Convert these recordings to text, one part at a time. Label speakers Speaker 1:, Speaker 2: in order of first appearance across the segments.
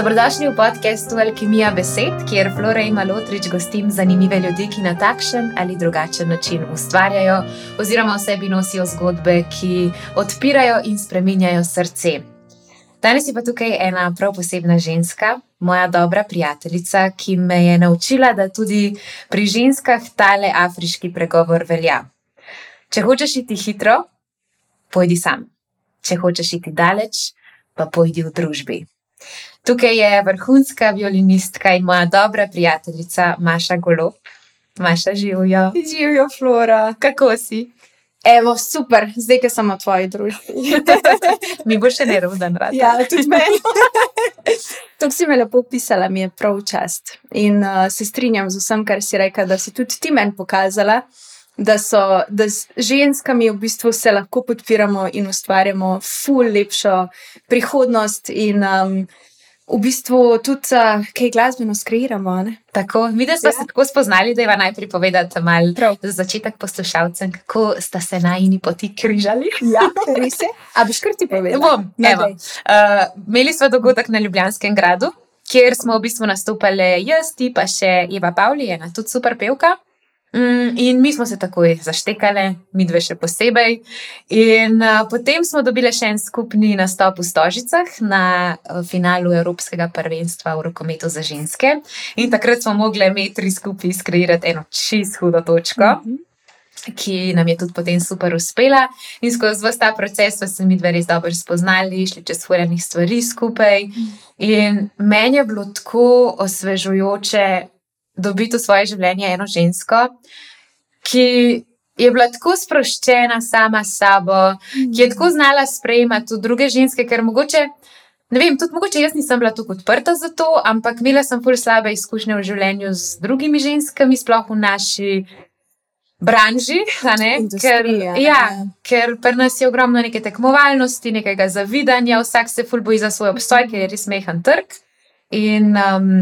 Speaker 1: Dobrodošli v podkastu Alkimija besed, kjer Flora in Malotrič gostim zanimive ljudi, ki na takšen ali drugačen način ustvarjajo, oziroma v sebi nosijo zgodbe, ki odpirajo in spreminjajo srce. Danes je pa tukaj ena prav posebna ženska, moja dobra prijateljica, ki me je naučila, da tudi pri ženskah tale afriški pregovor velja. Če hočeš iti hitro, pojdi sam. Če hočeš iti daleč, pa pojdi v družbi. Tukaj je vrhunska violinistka in moja dobra prijateljica Maša Golob. Maša, živijo.
Speaker 2: Živijo, Flora.
Speaker 1: Kako si?
Speaker 2: Evo, super, zdaj, ki sem v tvoji družbi.
Speaker 1: Mi bo še neroden rad.
Speaker 2: Ja, tudi meni. To si me lepo opisala, mi je prav čast. In uh, se strinjam z vsem, kar si rekla, da si tudi ti meni pokazala, da, so, da z ženskami v bistvu se lahko podpiramo in ustvarjamo ful lepšo prihodnost. In, um, v bistvu tudi uh, kaj glasbeno skreiramo.
Speaker 1: Tako, mi da smo ja. se tako spoznali, da je najprej povedati malo za začetek poslušalcem, kako sta se najni poti križali.
Speaker 2: Ja, res je. A bi škrti povedal?
Speaker 1: Bom, no, evo. Uh, imeli smo dogodek na Ljubljanskem gradu, kjer smo v bistvu nastopili jaz, ti pa še Eva Pavli, ena tudi super pevka. Mm, in mi smo se takoj zaštekali, mi dve še posebej. In uh, potem smo dobili še en skupni nastop v Stožicah na uh, finalu Evropskega prvenstva v rokometu za ženske. In takrat smo mogli mi tri skupaj skreirati eno čist hudo točko. Mm -hmm. Ki nam je tudi potem super uspela, in skozi vse ta proces smo se mi dve res dobro spoznali, šli čez svojenih stvari skupaj. In meni je bilo tako osvežujoče dobiti v svoje življenje eno žensko, ki je bila tako sproščena sama s sabo, ki je tako znala sprejemati tudi druge ženske, ker mogoče. Ne vem, tudi mogoče jaz nisem bila tako odprta za to, ampak imela sem fur slabe izkušnje v življenju z drugimi ženskami, sploh v naši branži. Ker, ja, ja, ker pri nas je ogromno neke tekmovalnosti, nekega zavidanja, vsak se ful boji za svoj obstoj, ker je res mehen trg. In um,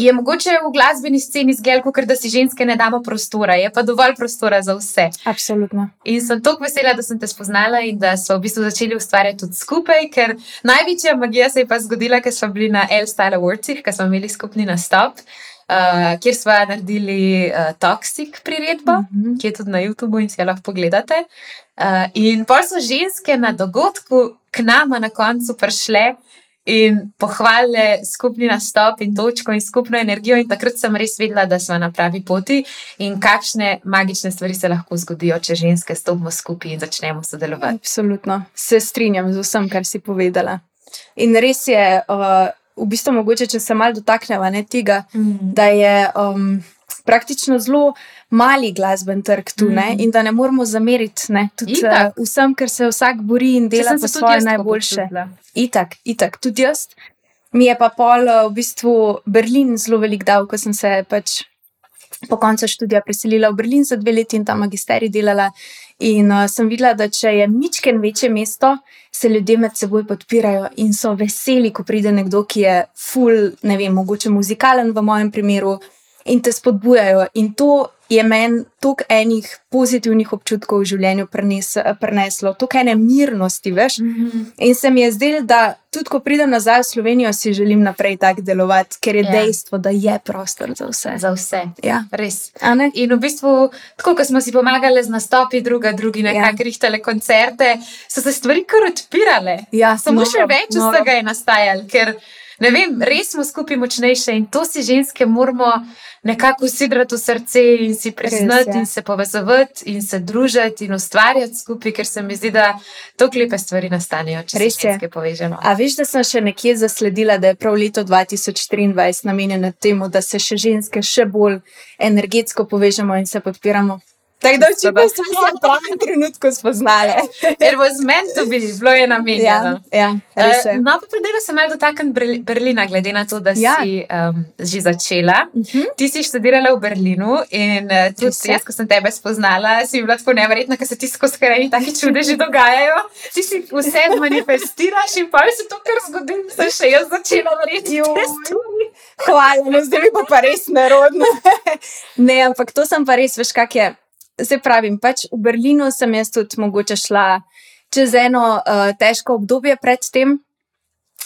Speaker 1: Je mogoče v glasbeni sceni zgolj, ker da si ženske ne damo prostora, je pa dovolj prostora za vse.
Speaker 2: Absolutno.
Speaker 1: In sem tako vesela, da sem te spoznala in da smo v bistvu začeli ustvarjati tudi skupaj, ker največja magija se je pa zgodila, ker smo bili na L-Style Awardsih, ker smo imeli skupni nastop, uh, kjer smo naredili uh, Toxic priredbo, mm -hmm. ki je tudi na YouTubu in si jo lahko pogledate. Uh, in pa so ženske na dogodku k nama na koncu prišle in pohvalile skupni nastop in točko in skupno energijo. In takrat sem res vedela, da smo na pravi poti in kakšne magične stvari se lahko zgodijo, če ženske stopimo skupaj in začnemo sodelovati.
Speaker 2: Absolutno, se strinjam z vsem, kar si povedala. In res je, uh, v bistvu, mogoče, če se malo dotaknemo tega, mm. da je. Um, praktično zelo mali glasben trg tu mm -hmm. in da ne moramo zameriti tudi, uh, vsem, ker se vsak bori in dela za svoje najboljše. Itak, itak, tudi jaz. Mi je pa pol uh, v bistvu Berlin zelo velik dal, ko sem se pač po koncu študija preselila v Berlin za dve leti in tam magisterij delala. In uh, sem videla, da če je ničken večje mesto, se ljudje med seboj podpirajo in so veseli, ko pride nekdo, ki je full, ne vem, mogoče muzikalen v mojem primeru in te spodbujajo. In to je meni toliko enih pozitivnih občutkov v življenju prenes, preneslo, toliko ene mirnosti, veš. Mm -hmm. In se mi je zdelo, da tudi ko pridem nazaj v Slovenijo, si želim naprej tako delovati, ker je. Ja. dejstvo, da je prostor za vse.
Speaker 1: Za vse.
Speaker 2: Ja.
Speaker 1: Res. In v bistvu, tako kot smo si pomagali z nastopi, druga, drugi, nekako ja. rihtele koncerte, so se stvari kar odpirale.
Speaker 2: Ja,
Speaker 1: Samo še več vsega je nastajalo ne vem, res smo skupaj močnejše in to si ženske moramo nekako usidrati v srce in si priznati in se povezovati in se družiti in ustvarjati skupaj, ker se mi zdi, da to klepe stvari nastanejo, če res se ženske povežemo.
Speaker 2: A veš, da sem še nekje zasledila, da je prav leto 2023 namenjeno temu, da se še ženske še bolj energetsko povežemo in se podpiramo. Tako da če bi se v pravem trenutku spoznali.
Speaker 1: Ker bo z menim to bilo, bilo je namenjeno.
Speaker 2: Ja, ja, uh,
Speaker 1: no, pa predelo sem malo dotaknjen Berlina, glede na to, da ja. si um, že začela. Uh mhm. -huh. Ti si študirala v Berlinu in uh, tudi jaz, ko sem tebe spoznala, si bila tako neverjetna, ker se ti skozi krajine taki čudeži dogajajo. Ti si vse manifestiraš in pa se to, kar zgodi, se še jaz začela verjeti.
Speaker 2: Hvala, no zdaj pa pa res nerodno. ne, ampak to sem pa res, veš, kak je se pravim, pač v Berlinu sem jaz tudi mogoče šla čez eno uh, težko obdobje predtem.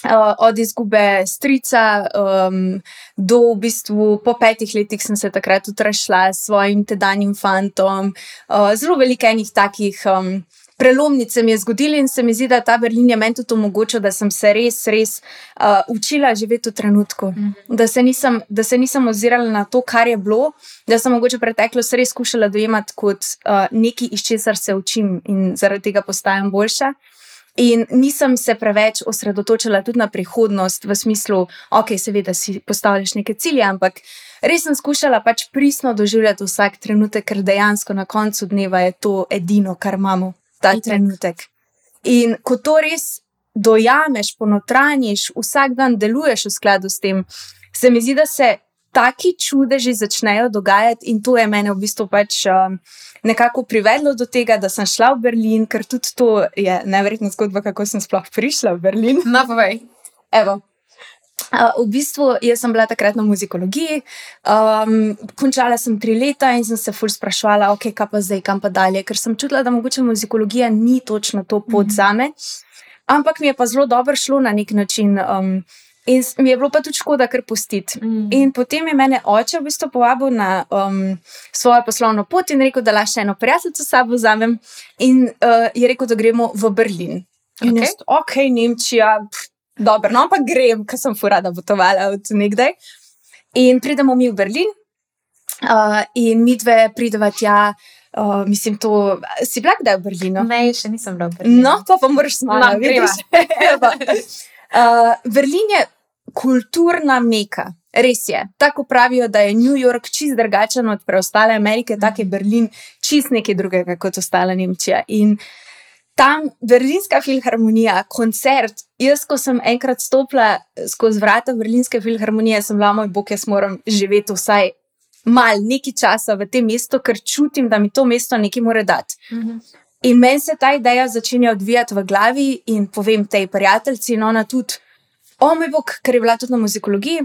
Speaker 2: Uh, od izgube strica um, do v bistvu po petih letih sem se takrat utrašila s svojim tedanjim fantom. Uh, zelo veliko enih takih um, prelomnic se mi je zgodilo in se mi zdi, da ta Berlin je meni tudi omogočil, da sem se res, res uh, učila živeti v trenutku. Mm -hmm. da, se nisem, da se nisem ozirala na to, kar je bilo, da sem mogoče preteklost res skušala dojemati kot uh, nekaj, iz česar se učim in zaradi tega postajam boljša. In nisem se preveč osredotočila tudi na prihodnost, v smislu, ok, seveda si postavljaš neke cilje, ampak res sem skušala pač pristno doživljati vsak trenutek, ker dejansko na koncu dneva je to edino, kar imamo ta Itek. trenutek. In ko to res dojameš, ponotranjiš, vsak dan deluješ v skladu s tem, se mi zdi, da se taki čudeži začnejo dogajati, in to je mene v bistvu pač. Um, nekako privedlo do tega, da sem šla v Berlin, ker tudi to je nevrjetna zgodba, kako sem sploh prišla v Berlin.
Speaker 1: No, povej.
Speaker 2: Evo. Uh, v bistvu sem bila takrat na muzikologiji, um, končala sem tri leta in sem se ful sprašvala, ok, kaj pa zdaj, kam pa dalje, ker sem čutila, da mogoče muzikologija ni točno to pot mm -hmm. za me. Ampak mi je pa zelo dobro šlo na nek način. Um, In mi je bilo pa tudi škoda, ker pustiti. Mm. In potem je mene oče v bistvu povabil na um, svojo poslovno pot in rekel, da lahko še eno prijateljico s sabo vzamem. In uh, je rekel, da gremo v Berlin. In okay. jaz, ok, Nemčija, dobro, no pa grem, ker sem furada potovala od nekdaj. In pridemo mi v Berlin, uh, in mi dve pridemo tja. Uh, mislim, to si bila kdaj v Berlinu?
Speaker 1: Ne, še nisem bila v Berlinu.
Speaker 2: No, pa pa moraš smati. No, uh, Berlin je kulturna meka. Res je. Tako pravijo, da je New York čist drugačen od preostale Amerike, tako je Berlin čist nekaj drugega kot ostala Nemčija. In tam Berlinska filharmonija, koncert. Jaz, ko sem enkrat stopila skozi vrata Berlinske filharmonije, sem bila moj bog, jaz moram živeti vsaj mal nekaj časa v tem mestu, ker čutim, da mi to mesto nekaj mora dati. Mhm. In meni se ta ideja začne odvijati v glavi, in povem tej prijateljici, in ona tudi o moj bog, ker je bila tudi na muzikologiji.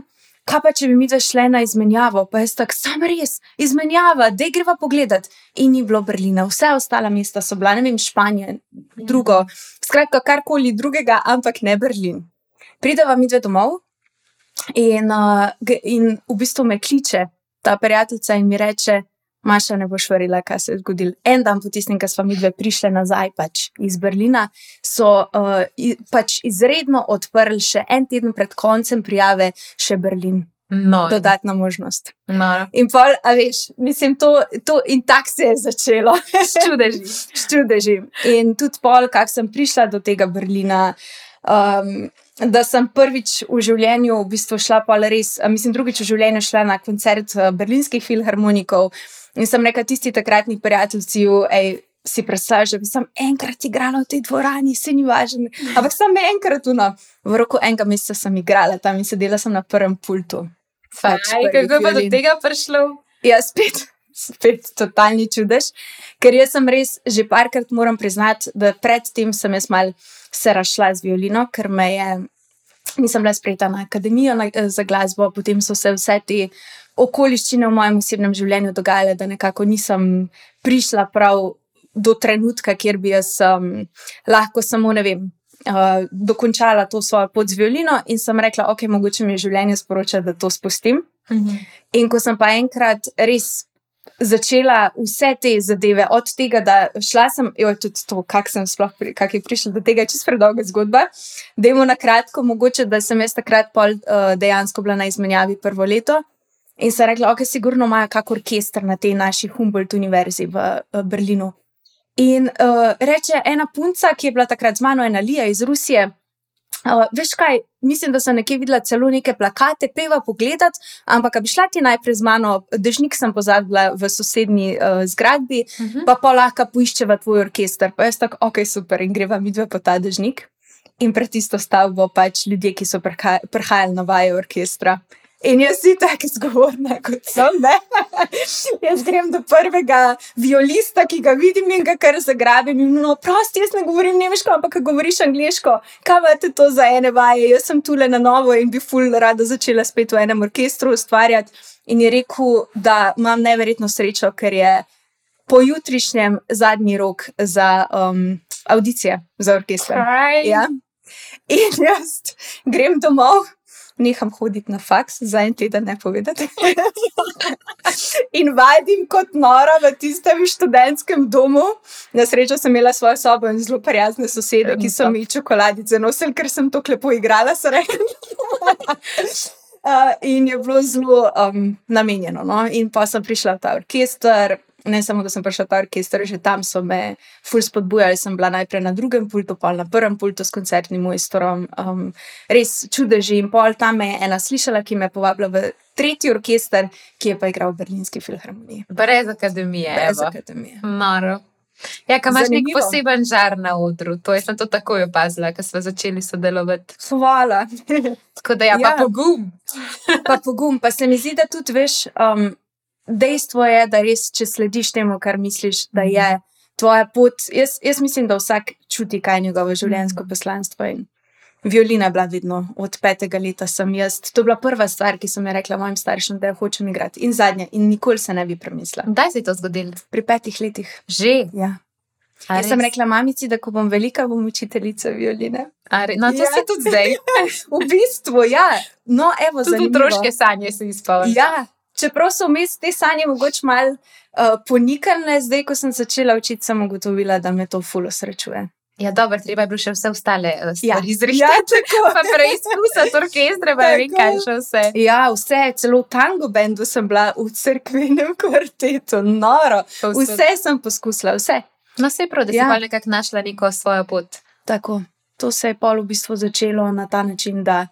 Speaker 2: Kaj pa, če bi mi zdaj šli na izmenjavo, pa je tako, samo res, izmenjava, da greva pogledat. In ni bilo Berlina, vse ostale mesta so bila, ne vem, Španija, drugo, skratka, karkoli drugega, ampak ne Berlin. Prideva mi dve domov in, uh, in v bistvu me kliče ta prijateljica in mi reče, Maša, ne boš verjela, kaj se je zgodilo. En dan po tistem, ko smo mi dve prišli nazaj pač iz Berlina, so uh, pač izredno odprli še en teden pred koncem prijave, še Berlin. No. Dodatna možnost.
Speaker 1: No.
Speaker 2: In pol, a veš, mislim, to, to in tako se je začelo.
Speaker 1: Ščudeži.
Speaker 2: Ščudeži. In tudi pol, kako sem prišla do tega Berlina. Um, da sem prvič v življenju, v bistvu šla pa res, mislim, drugič v življenju šla na koncert uh, berlinskih filharmonikov. In sem rekel, tisti takratni prijatelji, hej, si predstavljaš, da bi sem enkrat igrala v tej dvorani, se ni važno. Ampak sem enkrat no, v roku enega meseca sem igrala tam in sedela sem na prvem pultu.
Speaker 1: Pač Aj, kako je pa do tega prišlo?
Speaker 2: Ja, spet, spet totalni čudež. Ker jaz sem res že parkrat moram priznati, da predtem sem jaz mal se rašla z violino, ker me je. Nisem bila sprejeta na akademijo na, za glasbo, potem so se vse te okoliščine v mojem osebnem življenju dogajale, da nekako nisem prišla prav do trenutka, kjer bi jaz um, lahko samo, ne vem, uh, dokončala to svojo pot z violino in sem rekla, ok, mogoče mi je življenje sporoča, da to spustim. Mhm. In ko sem pa enkrat res. Začela vse te zadeve, od tega, da šla sem, jo, tudi to, kako sem sploh pri, kak je prišla do tega, čez predolga zgodba. Dajmo na kratko, mogoče, da sem jaz takrat pol, uh, dejansko bila na izmenjavi prvo leto In so rekli, ok, sigurno imajo kak orkester na tej naši Humboldt univerzi v, v Berlinu. In uh, reče ena punca, ki je bila takrat z mano, ena Lija iz Rusije. Uh, veš kaj, mislim, da sem nekje videla celo neke plakate, peva pogledati, ampak bi šla ti najprej z mano, dežnik sem pozabila v sosednji uh, zgradbi, uh mhm. -huh. pa pa lahko poiščeva tvoj orkester. Pa jaz tako, ok, super, in greva mi dve po ta dežnik. In pred tisto stavbo pač ljudje, ki so prihajali na vaje orkestra. In jaz si tako zgovorna, kot sem. jaz grem do prvega violista, ki ga vidim in ga kar zagrabim. In no, prosti, jaz ne govorim nemško, ampak govoriš angliško. Kaj imate to za ene vaje? Jaz sem tule na novo in bi ful rada začela spet v enem orkestru ustvarjati. In je rekel, da imam neverjetno srečo, ker je pojutrišnjem zadnji rok za um, audicije za orkester.
Speaker 1: Ja.
Speaker 2: In jaz grem domov, neham hoditi na faks, za en teden ne povedati. in vadim kot nora v tistem študentskem domu. Na srečo sem imela svojo sobo in zelo prijazne sosede, ki so mi čokoladice nosili, ker sem to lepo igrala. Uh, in je bilo zelo um, namenjeno. No? In pa sem prišla v ta orkester, ne samo, da sem prišla v ta orkester, že tam so me ful spodbujali. Sem bila najprej na drugem pultu, pa na prvem pultu s koncertnim mojstrom. Um, res čudeži. In pol tam me je ena slišala, ki me je povabila v tretji orkester, ki je pa igral v Berlinski filharmoniji.
Speaker 1: Brez akademije.
Speaker 2: Brez akademije.
Speaker 1: Maro. Ja, kaj imaš nek poseben žar na odru, to je sem to takoj opazila, ko smo začeli sodelovati.
Speaker 2: Hvala.
Speaker 1: Tako da ja, ja. pa pogum.
Speaker 2: pa pogum, pa se mi zdi, da tudi veš. Um, dejstvo je, da res, če slediš temu, kar misliš, da je tvoja pot. Jaz, jaz mislim, da vsak čuti, kaj je njegovo življenjsko mhm. poslanstvo. Violina je bila vedno od petega leta, sem jaz. To je bila prva stvar, ki sem jo rekla mojim staršem, da jo hočem igrati. In zadnja, in nikoli se ne bi premislila.
Speaker 1: Kdaj se je to zgodilo?
Speaker 2: Pri petih letih.
Speaker 1: Že.
Speaker 2: Ja. Jaz sem rekla mamici, da ko bom velika, bom učiteljica violine.
Speaker 1: No, to ja. se tudi zdaj.
Speaker 2: v bistvu, ja. No, evo,
Speaker 1: tudi otroške sanje se izpolnijo.
Speaker 2: Ja, čeprav so vmes te sanje mogoče malo uh, ponikane, zdaj, ko sem začela učiti, sem ugotovila, da me to fulo srečuje.
Speaker 1: Ja, dobro, treba je bilo še vse ostale uh,
Speaker 2: stvari
Speaker 1: ja. izrišati. Ja, tako. pa preizkusiti orkestre, pa ne kaj še vse.
Speaker 2: Ja, vse, celo v tango bendu sem bila v crkvenem kvartetu, noro. Vse sem poskusila, vse.
Speaker 1: No, se je prav, da ja. si pa nekako našla neko svojo pot.
Speaker 2: Tako, to se je pol v bistvu začelo na ta način, da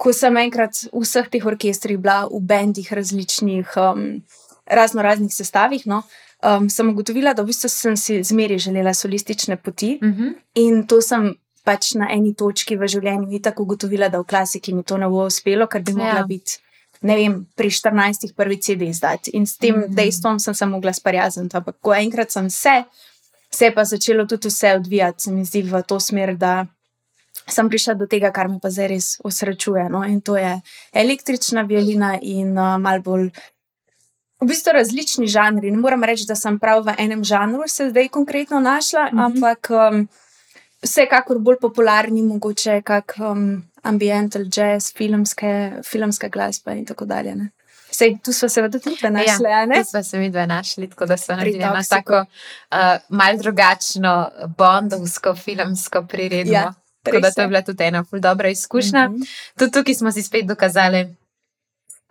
Speaker 2: ko sem enkrat v vseh teh orkestrih bila v bendih različnih, um, razno raznih sestavih, no, um, sem ugotovila, da v bistvu sem si zmeri želela solistične poti
Speaker 1: uh mhm. -huh.
Speaker 2: in to sem. Pač na eni točki v življenju ni tako ugotovila, da v klasiki mi to ne bo uspelo, ker bi mogla ja. biti, ne vem, pri 14. prvi CD izdati. In s tem mm -hmm. dejstvom sem se mogla sprijazniti. Ampak ko enkrat sem se, se je pa začelo tudi vse odvijati, se mi zdi v to smer, da sem prišla do tega, kar me pa zdaj res osrečuje. No? In to je električna violina in uh, malo bolj. V bistvu različni žanri. Ne moram reči, da sem prav v enem žanru se zdaj konkretno našla, mm -hmm. ampak um, vsekakor bolj popularni, mogoče kak um, ambiental jazz, filmske, filmske glasbe in tako dalje. Ne? Sej, tu smo se tudi našli. Ja,
Speaker 1: tu smo se mi dve našli, tako da smo naredili eno tako uh, malce drugačno, bondovsko, filmsko priredbo. Ja. Tako da to je bila tudi ena ful dobra izkušnja. Mm -hmm. Tudi tukaj smo si spet dokazali,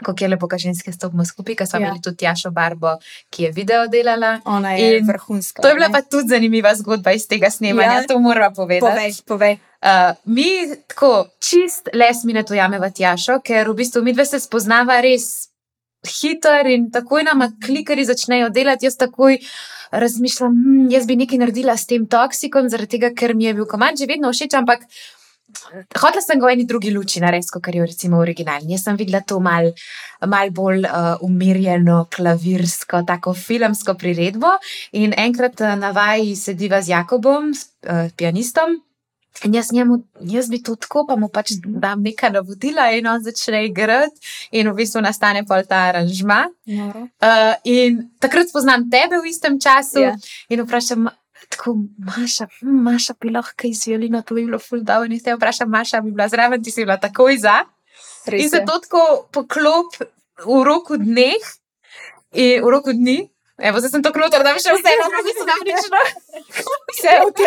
Speaker 1: kako je lepo, da ženske stopimo skupaj, ker smo ja. imeli tudi Jašo Barbo, ki je video delala.
Speaker 2: Ona je vrhunska.
Speaker 1: To je bila ne? pa tudi zanimiva zgodba iz tega snemanja, ja. to moramo povedati.
Speaker 2: Povej, povej.
Speaker 1: Uh, mi tako čist les mi ne to jameva Jašo, ker v bistvu mi dve se spoznava res hiter in takoj nama klikari začnejo delati, jaz takoj razmišljam, hm, jaz bi nekaj naredila s tem toksikom, zaradi tega, ker mi je bil komand že vedno všeč, ampak hotela sem ga v eni drugi luči narediti, kot je recimo originalni. Jaz sem videla to mal, mal bolj uh, umirjeno, klavirsko, tako filmsko priredbo. In enkrat uh, na vaji sediva z Jakobom, s uh, pianistom. In jaz, njemu, jaz bi to tako, pa mu pač dam nekaj navodila, in on začne igrati, in v bistvu nastane pol ta aranžma. Uh, in takrat spoznam tebe v istem času yeah. Ja. in vprašam. Tako, Maša, hm, Maša, bi lahko izjavila, to bi bilo ful dobro. In te vprašam, Maša, bi bila zraven, ti si bila takoj za. Res in se to tako poklop v roku dneh, in v roku dni, Evo, zdaj sem to kruto, da bi še vse eno, da bi se naučila. Vse ok.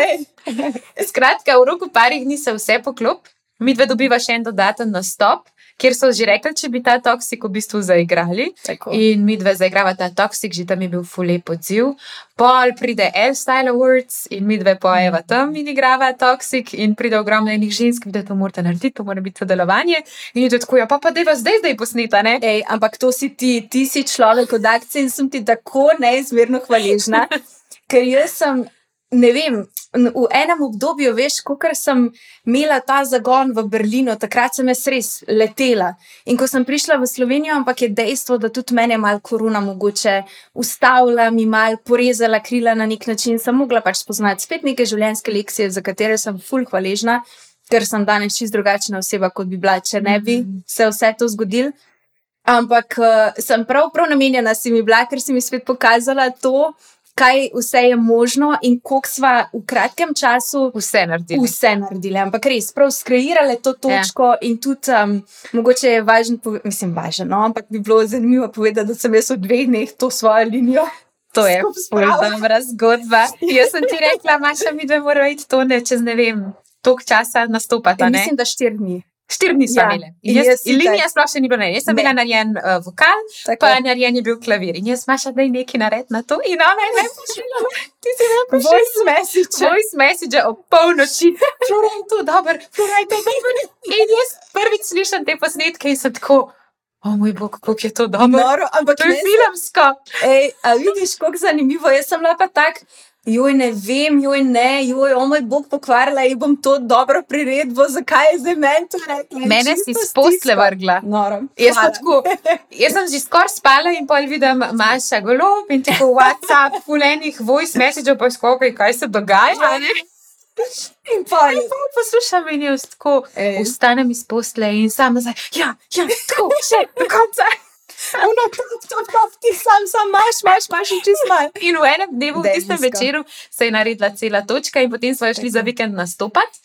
Speaker 1: Skratka, v roku parih dni se vse poklop, mi dve dobiva še en dodaten nastop kjer so že rekli, če bi ta toksik v bistvu zaigrali. Tako. In mi dve zaigrava ta toksik, že tam je bil fulej podziv. Pol pride L-Style Awards in mi dve pojeva tam in igrava toksik, in pride ogromno enih žensk, da to morate narediti, to mora biti sodelovanje. In je to tako, ja, pa pa da je zdaj, zdaj posneta.
Speaker 2: Ej, ampak to si ti, ti si človek od akcije in sem ti tako neizmerno hvaležna, ker jaz sem ne vem, v enem obdobju, veš, ko sem imela ta zagon v Berlinu, takrat sem jaz res letela. In ko sem prišla v Slovenijo, ampak je dejstvo, da tudi mene je malo korona mogoče ustavila, mi malo porezala krila na nek način, sem mogla pač spoznati spet neke življenjske lekcije, za katere sem fulh hvaležna, ker sem danes čist drugačna oseba, kot bi bila, če ne bi mhm. se vse to zgodilo. Ampak uh, sem prav, prav namenjena si mi bila, ker si mi spet pokazala to, kaj vse je možno in koliko smo v kratkem času
Speaker 1: Vse naredili.
Speaker 2: vse naredili. Ampak res, prav skreirali to točko ja. in tudi um, mogoče je važno, mislim, važno, no, ampak bi bilo zanimivo povedati, da sem jaz v dveh dneh to svojo linijo.
Speaker 1: To je dobra zgodba. Jaz sem ti rekla, Maša, mi dve moramo iti to ne čez ne vem. Toliko časa nastopata.
Speaker 2: Ja,
Speaker 1: ne?
Speaker 2: mislim, da štiri dni.
Speaker 1: Štiri dni smo
Speaker 2: Ja,
Speaker 1: imeli.
Speaker 2: in
Speaker 1: jaz,
Speaker 2: jaz
Speaker 1: linija sploh še ni bila narejena. Jaz sem
Speaker 2: Ne.
Speaker 1: bila narejen uh, vokal,
Speaker 2: Tako.
Speaker 1: pa narejen je bil klavir. In jaz, Maša, da je nekaj nared na to. In ona je pošiljala. Ti si pošiljala.
Speaker 2: Voice message.
Speaker 1: Voice message o polnoči, Flora je to dober, Flora je to dober. In jaz prvič slišim te posnetke in sem tako, o moj bog, kako je to dobro.
Speaker 2: Noro, ampak
Speaker 1: To je filmsko.
Speaker 2: Ej, a vidiš, kako zanimivo. Jaz sem bila pa tak, joj ne vem, joj ne, joj, o moj bog pokvarila in bom to dobro priredbo, zakaj je zdaj meni to rekla.
Speaker 1: Mene si
Speaker 2: čisto
Speaker 1: s posle
Speaker 2: stiska.
Speaker 1: vrgla.
Speaker 2: Noro.
Speaker 1: Jaz, tako, jaz sem že skoraj spala in pol vidim Maša golob in tako WhatsApp, fulenih voice messageov, pa skokaj, kaj se dogaja. ne.
Speaker 2: In.
Speaker 1: Pa Poslušam in jaz tako vstanem iz posle in sam nazaj. Ja, ja, tako, še do konca.
Speaker 2: Sam, sam, imaš, imaš in čist mal.
Speaker 1: In v enem dnevu, v tistem večeru, se je naredila cela točka, in potem smo šli za vikend nastopati.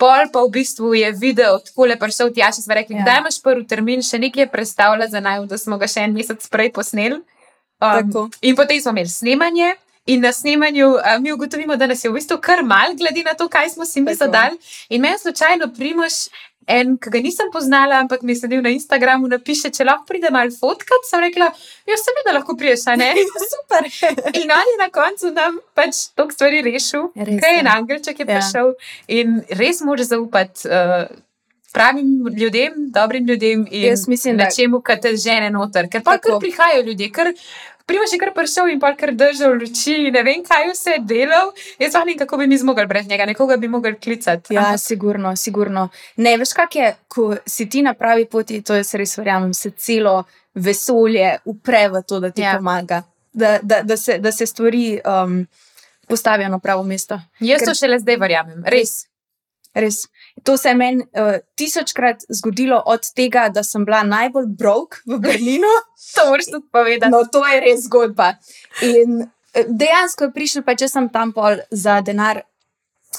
Speaker 1: Pol pa v bistvu je video tako le prišel tja, še smo rekli,
Speaker 2: Ja.
Speaker 1: kdaj imaš prvi termin, še nekaj je predstavlja za naj, da smo ga še en mesec prej posneli.
Speaker 2: Tako.
Speaker 1: Um, in potem smo imeli snemanje. In na snemanju uh, mi ugotovimo, da nas je v bistvu kar mal, glede na to, kaj smo si mi
Speaker 2: Tako.
Speaker 1: zadali. In meni slučajno primoš en, ki ga nisem poznala, ampak mi je sedel na Instagramu, napiše, če lahko pride malo fotkat. Sem rekla, ja, seveda lahko priješ, a ne.
Speaker 2: Super.
Speaker 1: In on je na koncu nam pač toliko stvari rešil,
Speaker 2: Res
Speaker 1: kaj je en angelček je
Speaker 2: Ja.
Speaker 1: prišel in res moraš zaupati. Uh, Pravim ljudem, dobrim ljudem in
Speaker 2: Jaz mislim, da-
Speaker 1: nečemu, kar te žene noter. Ker pa kar prihajajo ljudje, ker Primož je kar prišel in pa kar držal luči, ne vem, kaj vse je delal. Jaz pa ne vem, kako bi mi zmogli brez njega, nekoga bi mogli klicati.
Speaker 2: Ja,
Speaker 1: Ampak
Speaker 2: sigurno, sigurno. Ne, veš, kak je, ko si ti na pravi poti, to jaz res verjamem, se celo vesolje upre v to, da ti ja.
Speaker 1: Ja.
Speaker 2: pomaga, da, da, da, se, da se stvari um, postavijo na pravo mesto.
Speaker 1: Jaz
Speaker 2: ker-
Speaker 1: to šele zdaj verjamem, res.
Speaker 2: Res. To se je meni uh, tisočkrat zgodilo od tega, da sem bila najbolj brok v Berlinu.
Speaker 1: To moraš tudi povedati.
Speaker 2: No, to je res zgodba. In eh, dejansko je prišel, pač jaz sem tam pol za denar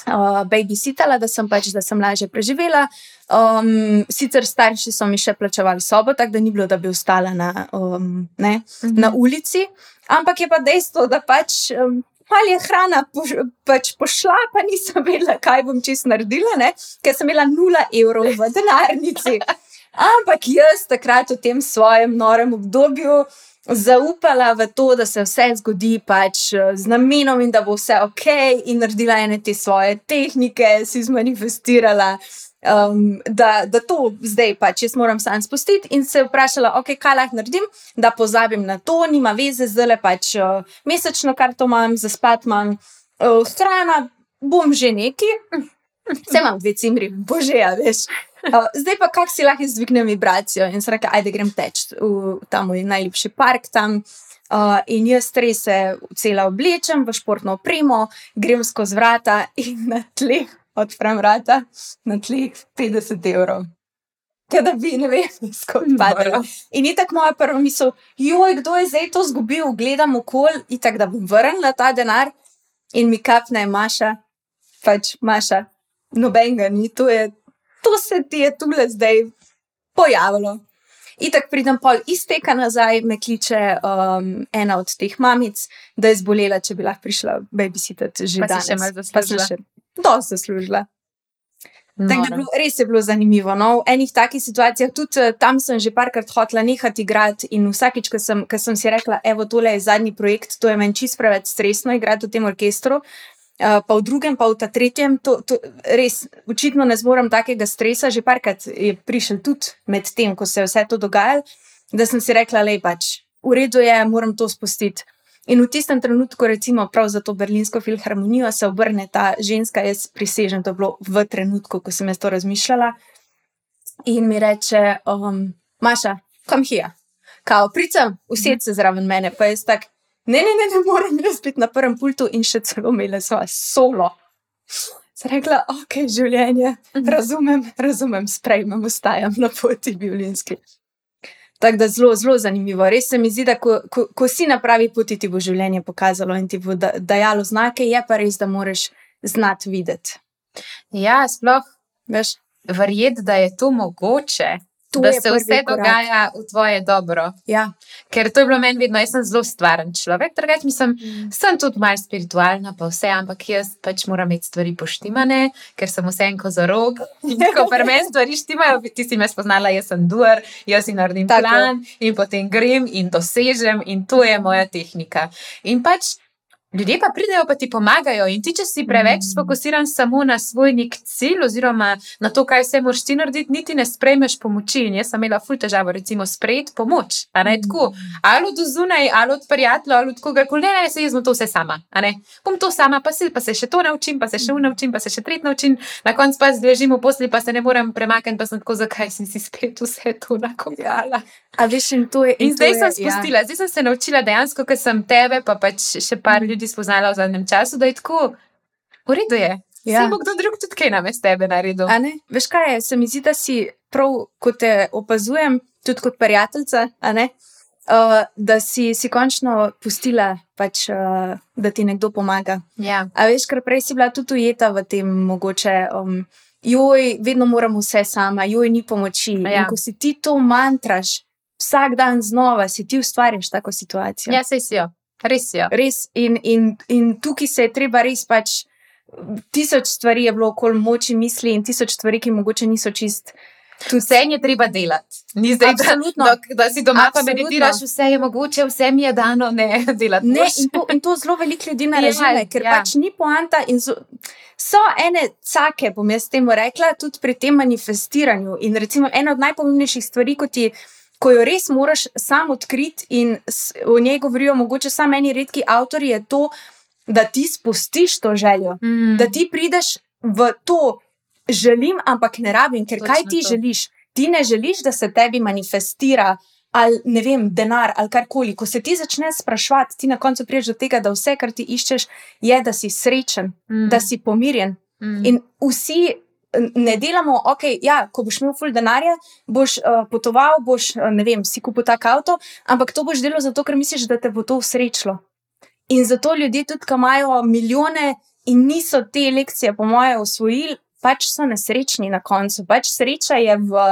Speaker 2: uh, babysitala, da sem pač, da sem lažje preživela. Um, sicer starši so mi še plačevali sobo, tako da ni bilo, da bi ostala na, um, ne,
Speaker 1: Mhm.
Speaker 2: na ulici. Ampak je pa dejstvo, da pač. Um, Malo je hrana poš, pač pošla, pa nisem vedela, kaj bom čist naredila, ne? ker sem imela nula evrov v denarnici. Ampak jaz takrat v tem svojem norem obdobju zaupala v to, da se vse zgodi pač z namenom in da bo vse ok, in naredila ene te svoje tehnike, si zmanifestirala. Um, da, da to zdaj pač jaz moram sam spustiti, in se vprašala, okay, kaj lahko naredim, da pozabim na to, nima veze, zdaj pač uh, mesečno karto imam, za spat imam, uh, hrana, bom že neki, vse imam dve cimri, bože, ja, veš. Uh, zdaj pa kako si lahko izdvignem vibracijo in se reče, ajde grem teč v ta moj najljubši park tam. Uh, in jaz res se cela oblečem v športno opremo, grem skozi vrata in na tleh odprem vrata, na tleh 50 evrov. Da bi, ne vem, skozi padlo. In je tako moja prva misel, joj, kdo je zdaj to zgubil, gledam okol in tako da bom vrnila ta denar in mi kapne Maša, pač Maša, noben ga ni, to, je, to se ti je tule zdaj pojavilo. In tako pridem pol izteka nazaj, me kliče um, ena od teh mamic, da je zbolela, če bi lahko prišla babysitati že
Speaker 1: Pa
Speaker 2: danes.
Speaker 1: še
Speaker 2: Pa sem še dosti zaslužila. Tako da bilo, res je bilo zanimivo. No? V enih takih situacijah, tudi eh, tam sem že parkrat hotela nehati igrati, in vsakič, ko sem, ko sem si rekla, evo, tole je zadnji projekt, to je meni čist preveč stresno igrati v tem orkestru. Uh, pa v drugem, pa v ta tretjem, to, to res, očitno ne zmorem takega stresa. Že parkrat je prišel tudi med tem, ko se je vse to dogajalo, da sem si rekla, le pač, v redu je, moram to spustiti. In v tistem trenutku, recimo, prav za to berlinsko filharmonijo, se obrne ta ženska, jaz prisežem, to je bilo v trenutku, ko sem jaz to razmišljala. In mi reče, um, Maša, kam hija? Kao, pridem, usedem se zraven mene, pa jaz tak, ne, ne, ne, ne morem jaz biti na prvem pultu in še celo imela svoje solo. Sem rekla, ok, življenje, razumem, razumem, sprejmem, ostajam na poti violinski. Tako da zelo, zelo zanimivo. Res se mi zdi, da ko, ko, ko si na pravi poti, ti bo življenje pokazalo in ti bo da, dajalo znake, je pa res, da moraš znati videti.
Speaker 1: Ja, sploh
Speaker 2: Veš?
Speaker 1: verjeti, da je to mogoče.
Speaker 2: To
Speaker 1: da se vse
Speaker 2: korak.
Speaker 1: dogaja v tvoje dobro.
Speaker 2: Ja.
Speaker 1: Ker to je bilo meni vedno, jaz sem zelo stvaren človek, drugač mislim, sem tudi malo spiritualna, pa vse, ampak jaz pač moram imeti stvari poštimane, ker sem vse en kozorog. In ko pri meni stvari štimajo, ti si me spoznala, jaz sem duer, jaz si naredim
Speaker 2: Tako.
Speaker 1: plan in potem grem in dosežem in to je moja tehnika. In pač. Ljudje pa pridejo, pa ti pomagajo, in ti, če si preveč sfokusiran samo na svoj nek cilj, oziroma na to, kaj vse moraš ti narediti, niti ne sprejmeš pomoči. In jaz sem imela ful težavo, recimo, sprejeti pomoč. A ne tako, ali od zunaj, ali od prijatelja, ali od kogarkoli, ne, ne, se jaz bom to vse sama. Bom to sama, pa se, pa se še to naučim, pa se še unaučim, pa se še tretj naučim, na koncu pa zdržim v posli, pa se ne morem premakniti, pa sem tako, zakaj sem si spet vse to nakopljala.
Speaker 2: A veš, in to je.
Speaker 1: In
Speaker 2: to
Speaker 1: zdaj
Speaker 2: je,
Speaker 1: sem spustila, zdaj sem se naučila dejansko, ker sem tebe, pa pač še par ljudi spoznala v zadnjem času, da je tako, v redu je.
Speaker 2: Ja.
Speaker 1: Ja. Bo kdo drug tudi kaj nam je s tebe naredil.
Speaker 2: Veš kaj je, se mi zdi, da si prav, ko te opazujem, tudi kot prijateljica. Uh, da si, si končno pustila, pač, uh, da ti nekdo pomaga.
Speaker 1: Ja.
Speaker 2: A veš, ker prej si bila tudi ujeta v tem, mogoče, um, joj, vedno moram vse sama, joj, ni pomoči.
Speaker 1: Ja.
Speaker 2: In ko si ti to mantraš, vsak dan znova si ti ustvarjaš tako situacijo.
Speaker 1: ja, sej si jo, res si jo.
Speaker 2: Res, in, in, in tukaj se je treba res pač. Tisoč stvari je bilo okoli moči misli, in tisoč stvari, ki mogoče niso čist.
Speaker 1: Vse je treba delati. Ni zdaj, da,
Speaker 2: Absolutno.
Speaker 1: da, da si doma pa
Speaker 2: Absolutno.
Speaker 1: meditiraš, vse je mogoče, vse mi je dano, ne delati.
Speaker 2: Ne, in, to, in to zelo veliko ljudi ne
Speaker 1: Ja,
Speaker 2: razume, ker
Speaker 1: ja.
Speaker 2: ja. pač ni poanta. in So, so ene cake, bom jaz temu rekla, tudi pri tem manifestiranju. In recimo ena od najpomembnejših stvari, ko, ti, ko jo res moraš sam odkriti, in o njej govorijo mogoče samo eni redki avtori, je to, da ti spustiš to željo.
Speaker 1: Mm.
Speaker 2: da ti prideš v to, želim, ampak ne rabim, ker
Speaker 1: Točno
Speaker 2: kaj ti
Speaker 1: to.
Speaker 2: želiš? Ti ne želiš, da se tebi manifestira. Ali ne vem, denar ali karkoli. Ko se ti začneš sprašovati, ti na koncu prideš do tega, da vse, kar ti iščeš, je, da si srečen,
Speaker 1: Mm.
Speaker 2: da si pomirjen.
Speaker 1: Mm.
Speaker 2: In vsi ne delamo, ok, ja, ko boš imel ful denarja, boš uh, potoval, boš, uh, ne vem, si kupil tak avto, ampak to boš delal zato, ker misliš, da te bo to usrečilo. In zato ljudje tudi, ki imajo milijone in niso te lekcije, po mojem, osvojili, pač so nesrečni na koncu. Pač sreča je v.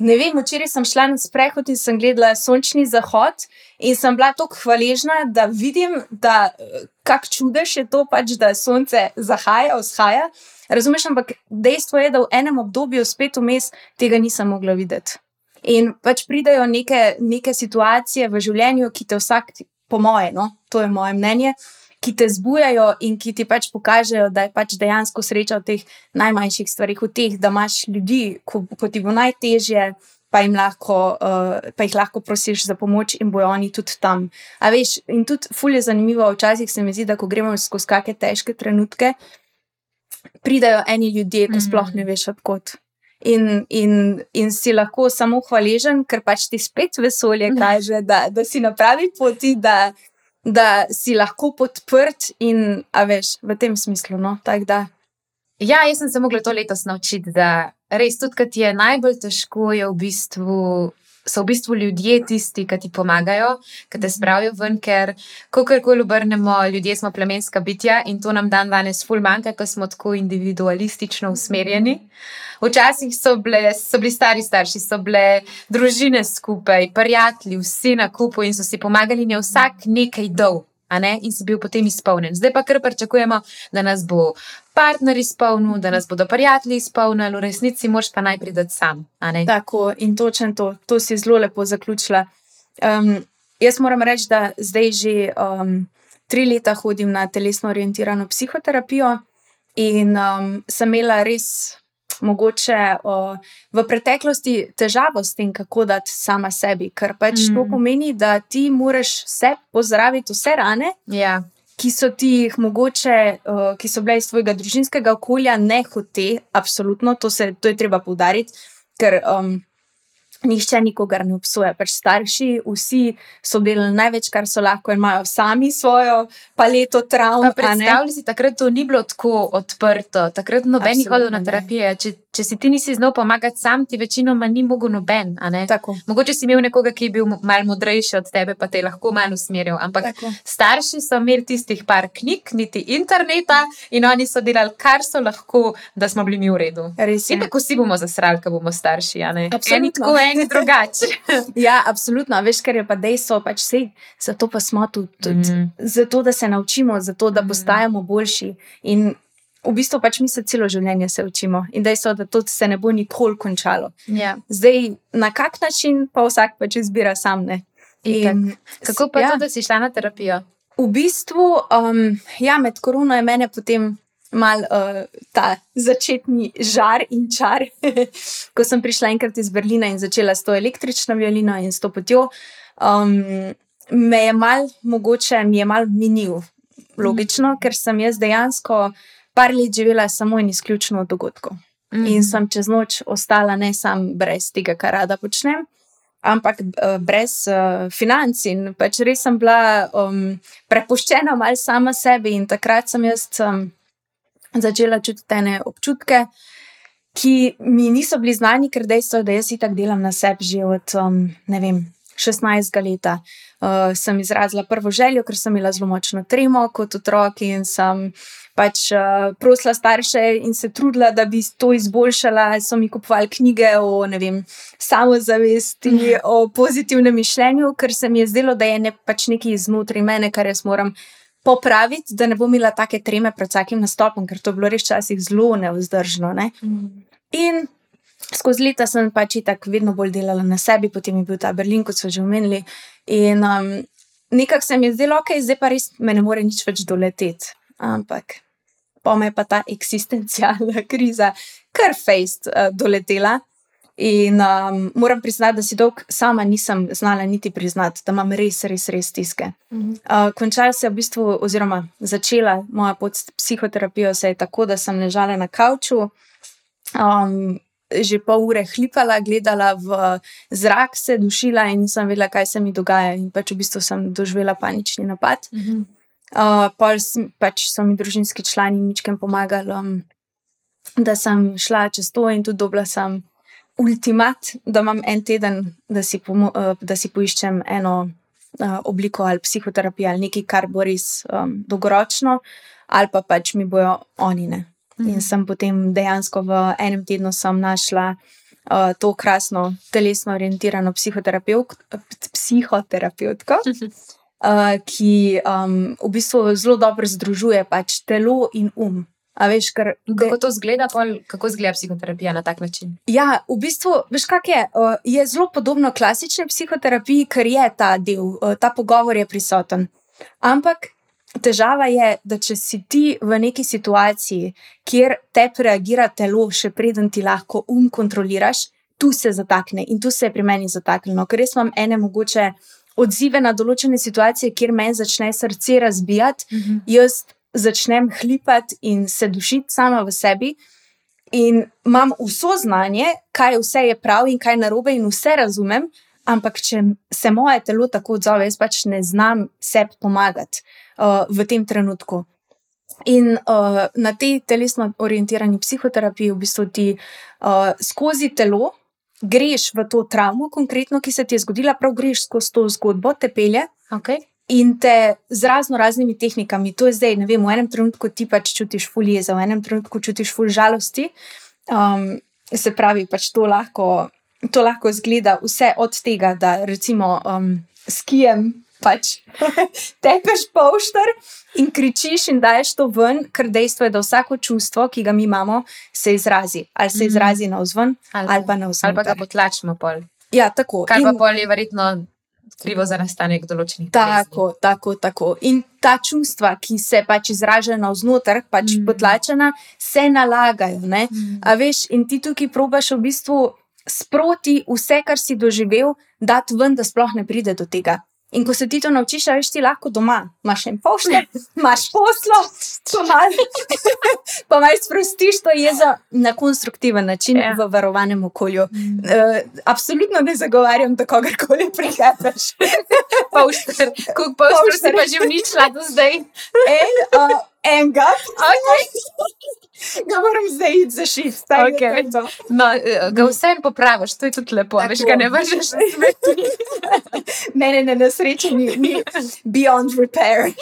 Speaker 2: Ne vem, včeraj sem šla na sprehod in sem gledala sončni zahod, in sem bila tako hvaležna, da vidim, da eh, kak čudež je to, pač, da sonce zahaja, vzhaja. Razumeš, ampak dejstvo je, da v enem obdobju spet vmes tega nisem mogla videti. In pač pridejo neke, neke situacije v življenju, ki te vsak, po moje, no, to je moje mnenje, ki te zbujajo in ki ti pač pokažejo, da je pač dejansko sreča v teh najmanjših stvarih, v teh, da imaš ljudi, ko, ko ti bo najtežje. Pa, lahko, uh, pa jih lahko prosiš za pomoč, in bojo oni tudi tam. Veš, in tudi fulje je zanimivo, včasih se mi zdi, da ko gremo skozi kakšne težke trenutke, pridajo eni ljudje,
Speaker 1: Mhm.
Speaker 2: sploh ne veš odkot. In, in, in si lahko samo hvaležen, ker pač ti spet vesolje kaže, da, da si na pravi poti, da, da si lahko podprt in, a veš, v tem smislu. No? Tak, da,
Speaker 1: Ja, jaz sem se mogla to letos naučiti, da res tudi, kad je najbolj težko, je v bistvu. So v bistvu ljudje tisti, ki ti pomagajo, ki te spravijo ven, ker, kakorkoli obrnemo, ljudje smo plemenska bitja in to nam dan danes ful manjka, ker smo tako individualistično usmerjeni. Včasih so, bile, so bili stari starši, so bile družine skupaj, prijatelji, vsi na kupu in so si pomagali, in je vsak nekaj dol. In si bil potem izpolnjen. Zdaj pa kar pričakujemo, da nas bo partner izpolnil, da nas bodo prijatelji izpolnili, v resnici moš pa najprej dati sam.
Speaker 2: tako in točno to, to si zelo lepo zaključila. Um, jaz moram reči, da zdaj že um, tri leta hodim na telesno orientirano psihoterapijo in um, sem imela res. Mogoče o, v preteklosti težavo s tem, kako dati sama sebi, ker pač mm. to pomeni, da ti moraš vse pozdraviti, vse rane,
Speaker 1: Ja,
Speaker 2: ki so ti jih mogoče, uh, ki so bile iz tvojega družinskega okolja, ne hote, absolutno, to, se, to je treba poudariti, ker um, nihče nikogar ne obsoja. Pač starši, vsi so delali največ, kar so lahko, in imajo sami svojo paleto travm.
Speaker 1: Pa predstavljaj si, takrat to ni bilo tako odprto, takrat noben ni hodil na terapije. Če če si ti nisi znal pomagati sam, ti večinoma ni mogel noben. Mogoče si imel nekoga, ki je bil malo modrejši od tebe, pa te je lahko malo usmeril. Ampak Tako. starši so imeli tistih par knjig, niti interneta in oni so delali, kar so lahko, da smo bili mi v redu. In tako si bomo zasrali, ko bomo starši. Eni tako, eni drugače.
Speaker 2: ja, absolutno. Veš, kar je pa dejstvo, pač vse. Zato pa smo tu, tudi, mm. zato da se naučimo, zato da mm. postajamo boljši. In v bistvu pač mi se celo življenje se učimo in dejstvo, da to se ne bo nikoli končalo.
Speaker 1: Ja.
Speaker 2: Zdaj, na kak način pa vsak pač izbira sam.
Speaker 1: In, Kako pa ja. to, da si šla na terapijo?
Speaker 2: V bistvu, um, ja, med korono je mene potem mal uh, ta začetni žar in čar, ko sem prišla enkrat iz Berlina in začela s to električno violino in s to potjo. Um, me je mal, mogoče mi je mal minil, logično, ker sem jaz dejansko par let živela samo in izključno od dogodkov. Mm. In sem čez noč ostala ne samo brez tega, kar rada počnem, ampak uh, brez uh, financ. In pač res sem bila um, prepuščena mal sama sebi. In takrat sem jaz um, začela čutiti te občutke, ki mi niso bili znani, ker dejstvo je, da jaz itak delam na sebi že od um, ne vem. 16 let uh, sem izrazila prvo željo, ker sem imela zelo močno tremo kot otrok in sem pač uh, prosila starše in se trudila, da bi to izboljšala. So mi kupovali knjige o vem, samozavesti, mhm. o pozitivnem mišljenju, ker se mi je zdelo, da je ne, pač nekaj iznotraj mene, kar jaz moram. Popraviti, da ne bom imela take treme pred vsakim nastopom, ker to je bilo res časih zelo neudržno. Ne? Mm. In skozi leta sem pač tako vedno bolj delala na sebi, potem je bil ta Berlin, kot so že omenili. In um, nekako se mi je zdelo, ok, zdaj pa res me ne more nič več doleteti. Ampak pa me je pa ta eksistencialna kriza kar fejst uh, doletela. In um, moram priznati, da si dolg sama nisem znala niti priznati, da imam res, res, res stiske. Uh, končala se je v bistvu, oziroma začela moja pot s psihoterapijo, se je tako, da sem ležala na kavču, um, že pol ure hlipala, gledala v zrak, se dušila in nisem vedela, kaj se mi dogaja. In pač v bistvu sem doživela panični napad. Uh -huh. Uh, pol pač so mi družinski člani ničkem pomagali, um, da sem šla čez to in tudi dobila sem ultimat, da imam en teden, da si, uh, da si poiščem eno uh, obliko ali psihoterapijo ali nekaj, kar bo res um, dolgoročno, ali pa pač mi bojo oni ne. In mhm. sem potem dejansko v enem tednu našla uh, to krasno, telesno orientirano psihoterapevtko. Uh, ki um, v bistvu zelo dobro združuje pač telo in um. Veš, kar,
Speaker 1: kako to zgleda, pol, kako zgleda psihoterapija na tak način?
Speaker 2: Ja, v bistvu, veš, kak je, uh, je zelo podobno klasični psihoterapiji, ker je ta del, uh, ta pogovor je prisoten. Ampak težava je, da če si ti v neki situaciji, kjer te reagira telo, še preden ti lahko um kontroliraš, tu se zatakne in tu se je pri meni zataknilo. Ker res imam ene mogoče odzive na določene situacije, kjer meni začne srce razbijati, uh mhm. -huh. jaz začnem hlipati in se dušiti sama v sebi. In imam vso znanje, kaj vse je prav in kaj narobe, in vse razumem, ampak če se moje telo tako odzove, jaz pač ne znam sebi pomagati uh, v tem trenutku. In uh, na tej telesno orientirani psihoterapiji v bistvu ti uh, skozi telo greš v to travmo, konkretno, ki se ti je zgodila, prav greš skozi to zgodbo, te pelje.
Speaker 1: Okay.
Speaker 2: In te z razno raznimi tehnikami, to je zdaj, ne vem, v enem trenutku ti pač čutiš fulje, v enem trenutku čutiš fulj žalosti. Um, se pravi, pač to lahko, to lahko zgleda vse od tega, da recimo um, skijem pač tepeš poštar in kričiš in daješ to ven, ker dejstvo je, da vsako čustvo, ki ga mi imamo, se izrazi. Ali se mhm. izrazi na vzven, ali, ali pa na vzven.
Speaker 1: Ali pa ga potlačimo pol.
Speaker 2: Ja, tako.
Speaker 1: Kar pa pol je verjetno. Krivo za nastanek določenih
Speaker 2: stvari. Tako, tako, tako. In ta čustva, ki se pač izražajo na vznoter, pač mm. potlačena, se nalagajo. Mm. A veš, in ti tukaj probaš v bistvu sproti vse, kar si doživel, dati ven, da sploh ne pride do tega. In ko se ti to naučiš, veš ti lahko doma, imaš en pošte, imaš poslo, pa malo sprostiš to jezo na konstruktiven način ja. v varovanem okolju. Mm. Uh, absolutno ne zagovarjam, da kogarkoli prihajaš.
Speaker 1: Pošter, kako pošter si pa že v nič šla do zdaj.
Speaker 2: En, uh, enega,
Speaker 1: Okay.
Speaker 2: ga moram zdaj iti zašiti.
Speaker 1: Okej. No, ga vseeno popraviš, to je tudi lepo,
Speaker 2: Tako.
Speaker 1: veš, ga ne vržeš na smeti.
Speaker 2: Ne, ne, ne, na srečo ni, ni beyond repair.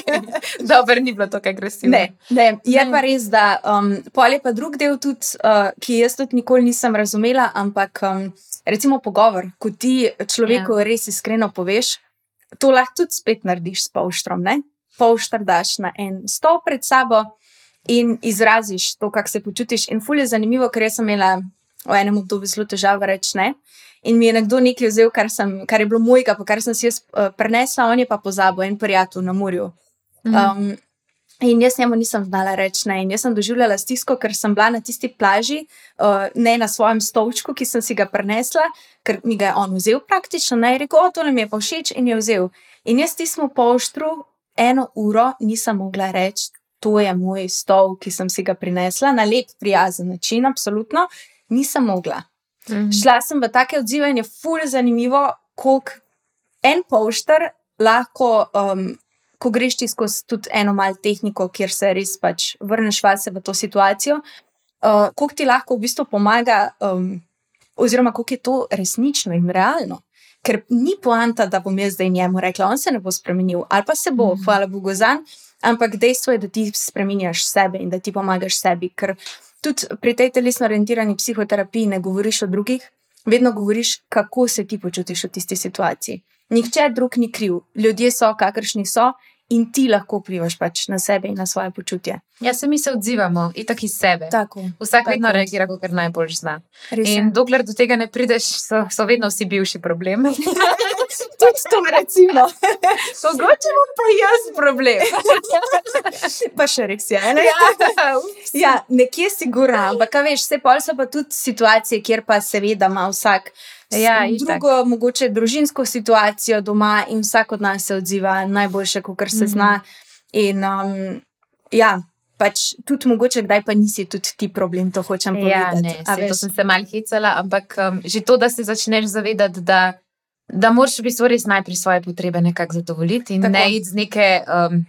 Speaker 1: Dobro, ni bilo tako agresivno.
Speaker 2: Ne, ne. Je
Speaker 1: Ne.
Speaker 2: pa res, da um, pol je pa drug del, tudi, uh, ki jaz tudi nikoli nisem razumela, ampak um, recimo pogovor, ko ti človeku ja. res iskreno poveš, to lahko tudi spet narediš s polštrom. Ne? Polštr daš na en stol pred sabo in izraziš to, kako se počutiš. In fulje je zanimivo, ker sem imela v enem obdobju zelo težavo reči ne. In mi je nekdo nekaj vzel, kar, sem, kar je bilo mojega, pa kar sem si jaz uh, prenesla, on je pa pozabil, en prijatelj na morju.
Speaker 1: Mhm.
Speaker 2: Um, in jaz njemu nisem znala reči ne. In jaz sem doživljala stisko, ker sem bila na tisti plaži, uh, ne na svojem stolčku, ki sem si ga prenesla, ker mi ga je on vzel praktično. Ne, je rekel, o, to nam je pa všeč in je vzel. In jaz tismo polštru eno uro nisem mogla reči, to je moj stol, ki sem si ga prinesla na lep, prijazen način, absolutno. Nisem mogla.
Speaker 1: Mhm.
Speaker 2: Šla sem v take odzive in je fulj zanimivo, koliko en polšter lahko, um, ko greš ti skozi tudi eno malo tehniko, kjer se res pač vrneš vase v to situacijo, uh, koliko ti lahko v bistvu pomaga, um, oziroma koliko je to resnično in realno. Ker ni poanta, da bom jaz zdaj njemu rekla, on se ne bo spremenil, ali pa se bo,
Speaker 1: Mhm.
Speaker 2: hvala Bogu za njim, ampak dejstvo je, da ti spremenjaš sebe in da ti pomagaš sebi. Ker tudi pri tej telesno orientirani psihoterapiji ne govoriš o drugih, vedno govoriš, kako se ti počutiš v tisti situaciji. Nihče drug ni kriv, ljudje so, kakršni so, in ti lahko vplivaš pač na sebe in na svoje počutje.
Speaker 1: Ja, se mi se odzivamo, itak iz sebe.
Speaker 2: Tako,
Speaker 1: Vsak
Speaker 2: tako.
Speaker 1: vedno reagira, kot najbolj zna.
Speaker 2: res je.
Speaker 1: In dokler do tega ne prideš, so, so vedno vsi bivši problem.
Speaker 2: tudi to, recimo,
Speaker 1: Mogoče bom pa jaz problem.
Speaker 2: pa še res je. Ne?
Speaker 1: ja,
Speaker 2: Ja, nekje si gora, ampak veš, vse pol so pa tudi situacije, kjer pa seveda ima vsak
Speaker 1: Ja, itak.
Speaker 2: drugo, mogoče družinsko situacijo doma in vsak od nas se odziva najboljše, kar se
Speaker 1: Mhm.
Speaker 2: zna. In um, ja, pač tudi mogoče kdaj pa nisi tudi ti problem, to hočem
Speaker 1: ja
Speaker 2: povedati.
Speaker 1: ne, saj, to sem se mal hecala, ampak um, že to, da se začneš zavedati, da, da moraš v bistvu res najprej svoje potrebe nekako zadovoljiti in
Speaker 2: Tako.
Speaker 1: ne iti z, neke, um,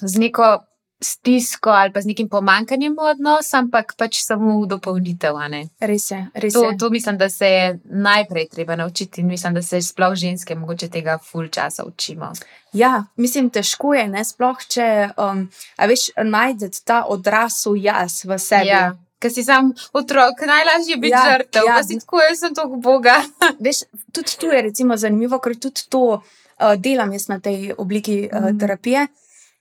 Speaker 1: z neko stisko ali pa z nekim pomankanjem v odnos, ampak pač samo v dopolnitev.
Speaker 2: Res je, res
Speaker 1: To,
Speaker 2: je.
Speaker 1: to mislim, da se je najprej treba naučiti in mislim, da se sploh ženske mogoče tega ful časa učimo.
Speaker 2: Ja, mislim, težko je, ne sploh, če um, veš, najdete ta odrasel jaz v sebi.
Speaker 1: Ja. Ker si sam otrok, najlažje je biti
Speaker 2: Ja,
Speaker 1: žrtev.
Speaker 2: ja.
Speaker 1: Ja. Si tako, jaz sem tako boga.
Speaker 2: Veš, tudi tu je recimo zanimivo, ker tudi to uh, delam jaz na tej obliki uh,
Speaker 1: Mhm.
Speaker 2: terapije,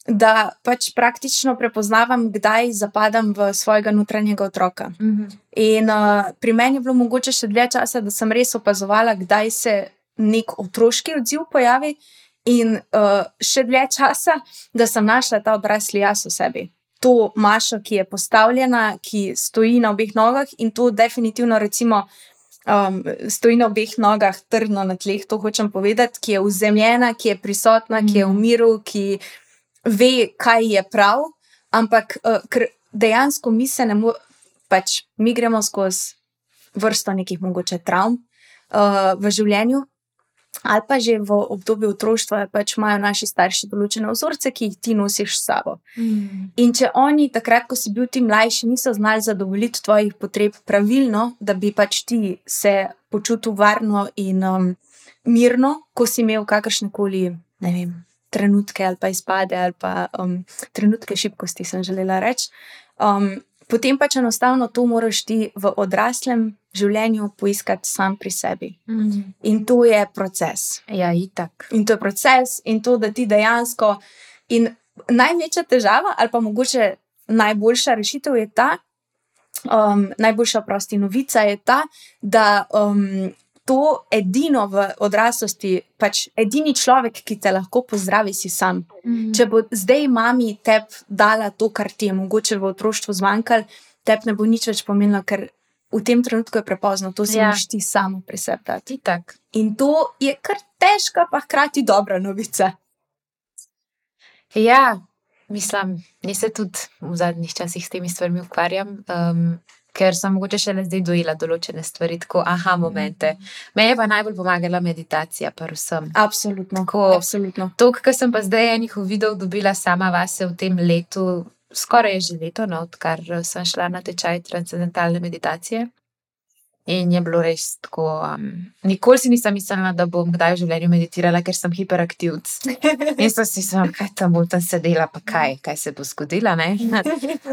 Speaker 2: da pač praktično prepoznavam, kdaj zapadam v svojega notranjega otroka. In uh, pri meni je bilo mogoče še dlje časa, da sem res opazovala, kdaj se nek otroški odziv pojavi, in uh, še dlje časa, da sem našla ta odrasli jaz v sebi. To mašo, ki je postavljena, ki stoji na obeh nogah, in to definitivno, recimo, um, stoji na obeh nogah, trdno na tleh, to hočem povedati, ki je uzemljena, ki je prisotna, ki je v
Speaker 1: Mhm.
Speaker 2: miru, ki ve, kaj je prav, ampak uh, dejansko mi se ne moremo, pač mi gremo skozi vrsto nekih mogoče travm uh, v življenju. Ali pa že v obdobju otroštva pač imajo naši starši določene vzorce, ki jih ti nosiš s sabo. In če oni, takrat, ko si bil ti mlajši, niso znali zadovoljiti tvojih potreb pravilno, da bi pač ti se počutil varno in um, mirno, ko si imel kakršne koli, ne vem, trenutke ali pa izpade ali pa um, trenutke šibkosti, sem želela reči. Um, potem pač enostavno to moraš ti v odraslem življenju poiskati sam pri sebi. In to je proces.
Speaker 1: Ja, itak.
Speaker 2: In to je proces, in to, da ti dejansko. In največja težava, ali pa mogoče najboljša rešitev je ta, um, najboljša prosti novica je ta, da um, to edino v odraslosti, pač edini človek, ki te lahko pozdravi, si sam. Če bo zdaj mami tep dala to, kar ti je mogoče v otroštvu zmanjkalo, tep ne bo nič več pomenilo, ker v tem trenutku je prepozno, to si
Speaker 1: Ja.
Speaker 2: moraš ti samo pri sebi. In to je kar težka, pa hkrati dobra novica.
Speaker 1: Ja, mislim, jaz se tudi v zadnjih časih s temi stvarmi ukvarjam. Um, ker sem mogoče šele zdaj dojela določene stvari, tako aha, momente. Me je pa najbolj pomagala meditacija, pa vsem.
Speaker 2: Absolutno.
Speaker 1: Tako,
Speaker 2: Absolutno.
Speaker 1: To, kar sem pa zdaj enih videl, dobila sama vase v tem letu, skoraj je že leto, no, odkar sem šla na tečaj transcendentalne meditacije. In je bilo res tako. Um, nikoli si nisem mislila, da bom kdaj v življenju meditirala, ker sem hiperaktivc. In sem si mislila, kaj tam bo tam sedela, pa kaj, kaj se bo zgodilo.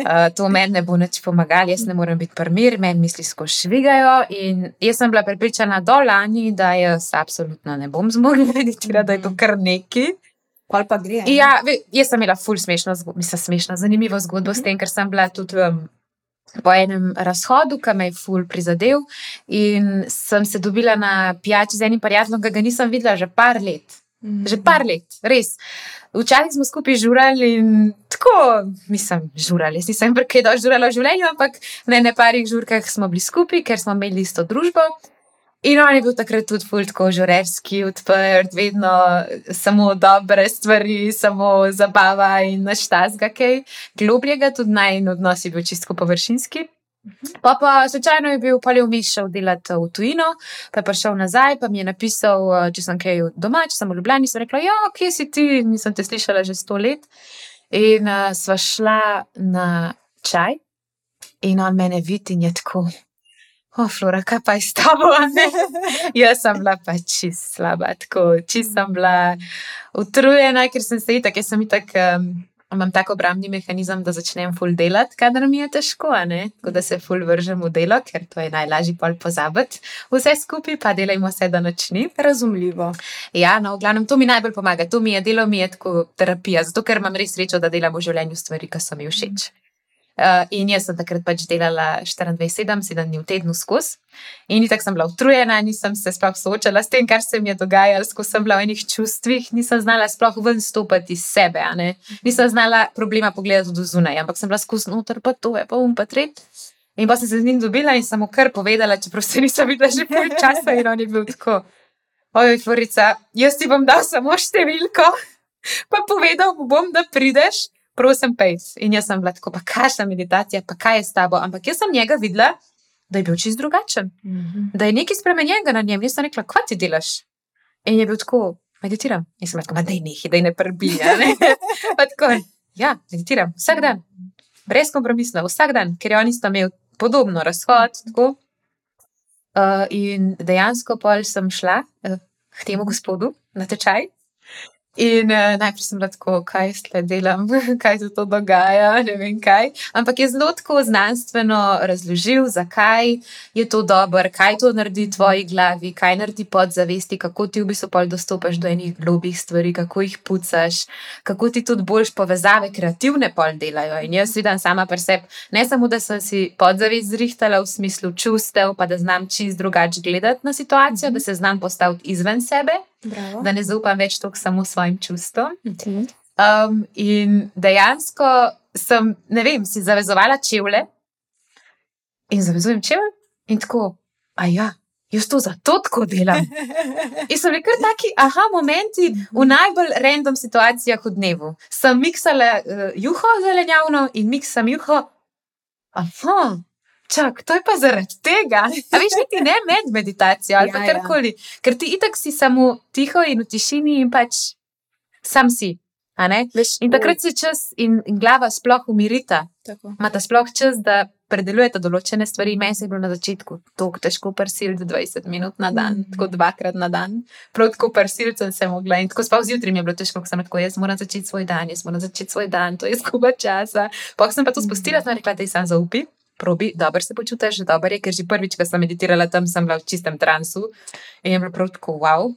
Speaker 1: Uh, to meni ne bo nič pomagalo, jaz ne morem biti primir, meni misli skozi švigajo. In jaz sem bila prepričana do lani, da jaz absolutno ne bom zmogla meditirati, da je to kar neki.
Speaker 2: Pol pa gre.
Speaker 1: Ja, ve, jaz sem imela ful smešno, zgo- mislim, smešno, zanimivo zgodbo s tem, ker sem bila tudi um, po enem razhodu, ki me je ful prizadel. In sem se dobila na pijači z enim prijateljem, ki ga nisem videla že par let.
Speaker 2: Mhm.
Speaker 1: Že par let, res. Včasih smo skupaj žurali in tako, mislim, žurali. Jaz nisem prekaj dož žurala v življenju, ampak na ne parih žurkah smo bili skupaj, ker smo imeli isto družbo. In on je bil takrat tudi ful tako žurerski, odprt, vedno samo dobre stvari, samo zabava in naštazga kaj globljega, tudi naj en odnos je bil čisto površinski. Pa pa slučajno je bil polje vmes šel delati v tujino, pa je prišel nazaj, pa mi je napisal, eh, če sem kaj doma, če sem v Ljubljani, sem rekla, ja, kje si ti, nisem te slišala že sto let. In uh, sva šla na čaj in on mene vidi in je tako. O, Flora, kaj pa je s tabo? a ne?" Jaz sem bila pa čist slaba, tako čist sem bila utrujena, ker sem se itak, jaz sem itak. Um, Imam tako obrambni mehanizem, da začnem ful delati, kadar mi je težko, tako da se ful vržem v delo, ker to je najlažje pol pozabiti. Vse skupaj pa delajmo vse, da noč ni.
Speaker 2: Razumljivo.
Speaker 1: Ja, no, v glavnem to mi najbolj pomaga, to mi je delo, mi je tako terapija, zato ker imam res srečo, da delam v življenju stvari, ki so mi všeč. Uh, in jaz sem takrat pač delala 24-7, 7 dni v tednu skozi. In tako sem bila utrujena, nisem se sploh soočala s tem, kar se mi je dogajalo, skozi sem bila v enih čustvih, nisem znala sploh ven stopiti iz sebe, nisem znala problema pogledati do zunaj, ampak sem bila skozi noter, pa to je pa um, pa tret. In pa sem se z njim dobila in sem mu kar povedala, čeprav se nisem videla že pol časa in on je bil tako. Oj, Florica, jaz ti bom dal samo številko, pa povedal mu bom, da prideš, prosim, pejs. In jaz sem bila tako, pa kakšna meditacija, pa kaj je s tabo. Ampak jaz sem njega videla, da je bil čist drugačen, da je nekaj spremenjenega na njem. Jaz sem rekla, kaj ti delaš? In je bil tako, meditiram. In sem rekla, da je nekaj, da je ne prbija. Ne? Tako, ja, meditiram vsak dan, brez kompromisno, vsak dan, ker je on isto imel podobno razhod. Tako. Uh, in dejansko pol sem šla uh, k temu gospodu na tečaj. In uh, najprej sem bila tako, kaj zdaj delam, kaj se to dogaja, ne vem kaj. Ampak je zelo tako znanstveno razložil, zakaj je to dobro, kaj to naredi v tvoji glavi, kaj naredi podzavesti, kako ti v bistvu dostopaš do enih globih stvari, kako jih pucaš, kako ti tudi boljš povezave, kreativne pol delajo. In jaz vidim sama pri sebi, ne samo, da sem si podzavest zrihtala v smislu čustev, pa da znam čist drugače gledati na situacijo, mm -hmm. da se znam postaviti izven sebe
Speaker 2: Bravo.
Speaker 1: da ne zaupam več toliko samo svojim čustvom.
Speaker 2: Mhm.
Speaker 1: Um, in dejansko sem, ne vem, si zavezovala čevlje in zavezujem čevlje in tako, a ja, jaz to zato tako delam. In so bili kar taki, aha, momenti v najbolj random situacijah v dnevu. Sem miksala uh, juho zelenjavno in miksam juho. Aha. Čak, to je pa zaradi tega. A veš, niti ne med meditacijo ali
Speaker 2: Ja, ja.
Speaker 1: karkoli. Ker ti itak si samo tiho in v tišini in pač sam si.
Speaker 2: Veš,
Speaker 1: In takrat se čas in, in glava sploh umirita.
Speaker 2: Tako.
Speaker 1: Imata sploh čas, da predelujete določene stvari. Meni se je bilo na začetku tako težko prsiliti 20 minut na dan, mm. tako dvakrat na dan. Prav tako prsiliti sem se mogla in tako spal zjutraj mi je bilo težko, ko sem tako, jaz moram začeti svoj dan, jaz moram začeti svoj dan, to je skuba časa. Pa sem pa to spustila, sem rekla, da je sam zaupi. Probi, dobro se počutiš, dobro je, ker že prvič, ko sem meditirala tam, sem bila v čistem transu in je bilo prav tako wow.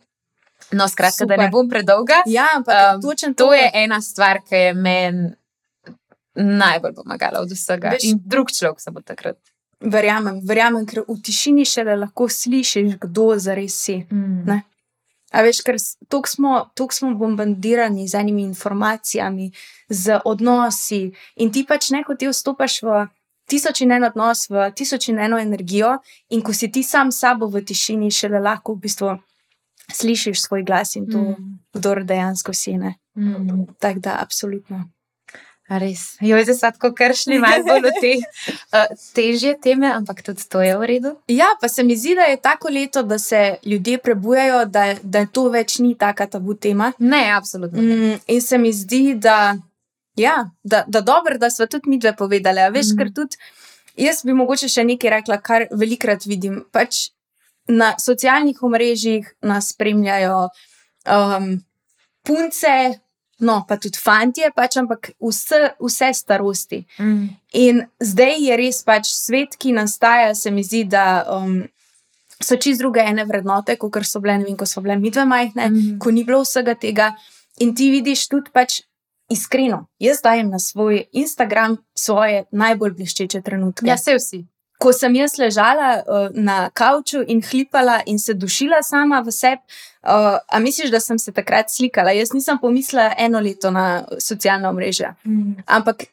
Speaker 1: No, skratka, Super. da ne bom predolga.
Speaker 2: Ja, ampak
Speaker 1: Um,
Speaker 2: um, točno
Speaker 1: To je ena stvar, ki je meni najbolj pomagala od vsega.
Speaker 2: Veš-
Speaker 1: in drug človek sem od takrat.
Speaker 2: Verjamem, verjamem, ker v tišini šele lahko slišiš, kdo zares si. Ne. A veš, ker toliko smo, toliko smo bombardirani z enimi informacijami, z odnosi, in ti pač neko ti vstopaš v tisoč in en odnos, v tisoč in eno energijo, in ko si ti sam s sabo v tišini, šele lahko v bistvu slišiš svoj glas in to, mm. kdo dejansko si. ne.
Speaker 1: Mm.
Speaker 2: Tako da, absolutno.
Speaker 1: Res. Jo, zdaj so tako kršni, malo bolj te uh, težje teme, ampak tudi to je v redu.
Speaker 2: Ja, pa se mi zdi, da je tako leto, da se ljudje prebujajo, da, da to več ni taka tabu tema.
Speaker 1: Ne, absolutno.
Speaker 2: Mm, in se mi zdi, da je ja, da, da dobro, da smo tudi mi dve povedali. Veš, mm. ker tudi jaz bi mogoče še nekaj rekla, kar velikrat vidim. Pač na socialnih omrežjih nas spremljajo um, punce, no, pa tudi fantje, pač, ampak vse, vse starosti. Mm. In zdaj je res pač svet, ki nastaja, se mi zdi, da. Um, So čist druge ene vrednote, kot so bile, vem, ko so bile mi dve majhne, mm. ko ni bilo vsega tega. In ti vidiš tudi pač iskreno. Jaz dajem na svoj Instagram svoje najbolj bleščeče trenutke.
Speaker 1: Ja, se vsi.
Speaker 2: Ko sem jaz ležala uh, na kavču in hlipala in se dušila sama v sebi, uh, a misliš, da sem se takrat slikala? Jaz nisem pomislila eno leto na socialna mreža. Mm. Ampak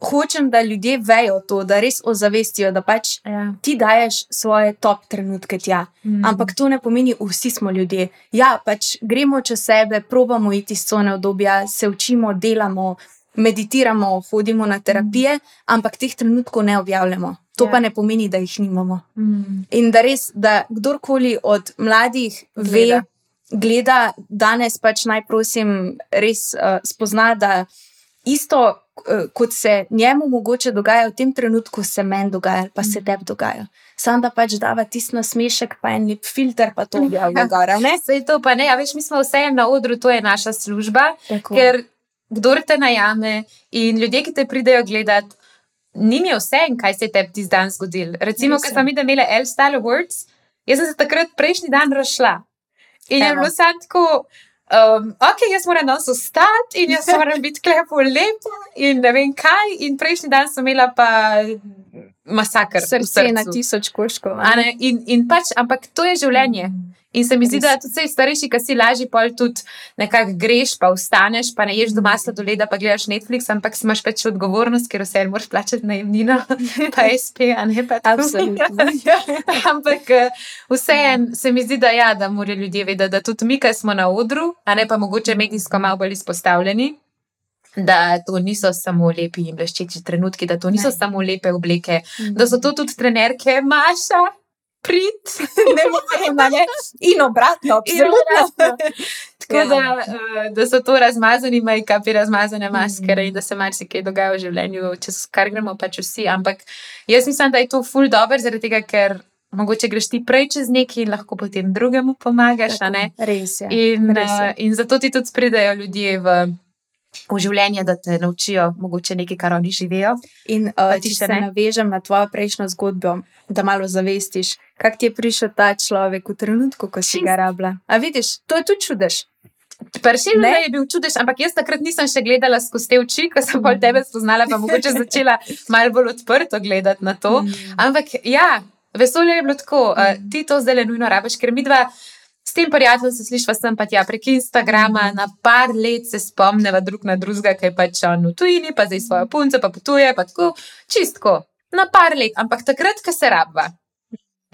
Speaker 2: hočem, da ljudje vejo to, da res ozavestijo, da pač ja. ti daješ svoje top trenutke tja. Mm. Ampak to ne pomeni, vsi smo ljudje. Ja, pač gremo čez sebe, probamo iti iz cone obdobja, se učimo, delamo. Meditiramo, hodimo na terapije, mm. ampak teh trenutkov ne objavljamo. To yeah. pa ja. ne pomeni, da jih nimamo. Mm. In da res, da kdorkoli od mladih gleda. ve, gleda danes, pač naj prosim, res uh, spozna, da isto, uh, kot se njemu mogoče dogaja v tem trenutku, se meni dogaja, pa se tebi dogaja. Sam da pač dava tisto smešek, pa en lep filter, pa to objavlja.
Speaker 1: Vse to pa ne, a veš, mi smo vse na odru, to je naša služba. Tako. Ker kdo te najame in ljudje, ki te pridejo gledati ni mi vse, kaj se je tebi ti dan zgodil. Recimo, ko smo mi imeli L-Style Awards, jaz sem se takrat prejšnji dan rašla. In Evo. je bilo samo tako, um, ok, jaz moram danes ostati in jaz moram biti klepo lepo in ne vem kaj. In prejšnji dan sem imela pa masakr.
Speaker 2: Srce na tisoč koškov.
Speaker 1: In, in pač, ampak to je življenje. Mm. In se mi zdi, da tudi vse starejši, ki si lažje, pa tudi nekako greš, pa vstaneš, pa ne ješ doma sladoleda, pa gledaš Netflix, ampak imaš pač odgovornost, ker vse moraš plačati najemnino, pa SP, a ne pa tako. ampak eh, vse en se mi zdi, da ja, da morajo ljudje vedeti, da tudi mi, ki smo na odru, a ne pa mogoče medijsko malo bolj izpostavljeni. Da to niso samo lepi in bleščeči trenutki, da to niso ne. samo lepe obleke, mm. da so to tudi trenerke, Maša, prid,
Speaker 2: ne vem, ne. in obratno, absolutno.
Speaker 1: Tako da, uh, da so to razmazani make-upi, razmazane maskere mm. in da se marsikaj dogaja v življenju, čez kar gremo pač vsi. Ampak jaz mislim, da je to ful dobro, zaradi tega, ker. Mogoče greš ti prej čez nekaj in lahko potem drugemu pomagaš.
Speaker 2: Res je.
Speaker 1: In,
Speaker 2: res je.
Speaker 1: Uh, in zato ti tudi pridejo ljudje v, v življenje, da te naučijo mogoče nekaj, kar oni živijo.
Speaker 2: In uh, če se navežem na tvojo prejšnjo zgodbo, da malo zavestiš, kako ti je prišel ta človek v trenutku, ko si ga rabila. A vidiš, to je tudi čudež.
Speaker 1: Prvi dan je bil čudež, ampak jaz takrat nisem še gledala skozi te oči, ko sem bolj tebe spoznala, pa mogoče začela malo bolj odprto gledati na to. Mm. Ampak ja, vesolje je bilo tako, mm. uh, ti to zdaj le nujno rabiš, ker mi dva. Tem prijateljem se slišiva sem pa tja prek Instagrama, na par let se spomneva drug na drugega, kaj pač on v tujini, pa zdaj svojo punco, pa potuje, pa tako, čistko, na par let, ampak takrat, ko se rabva.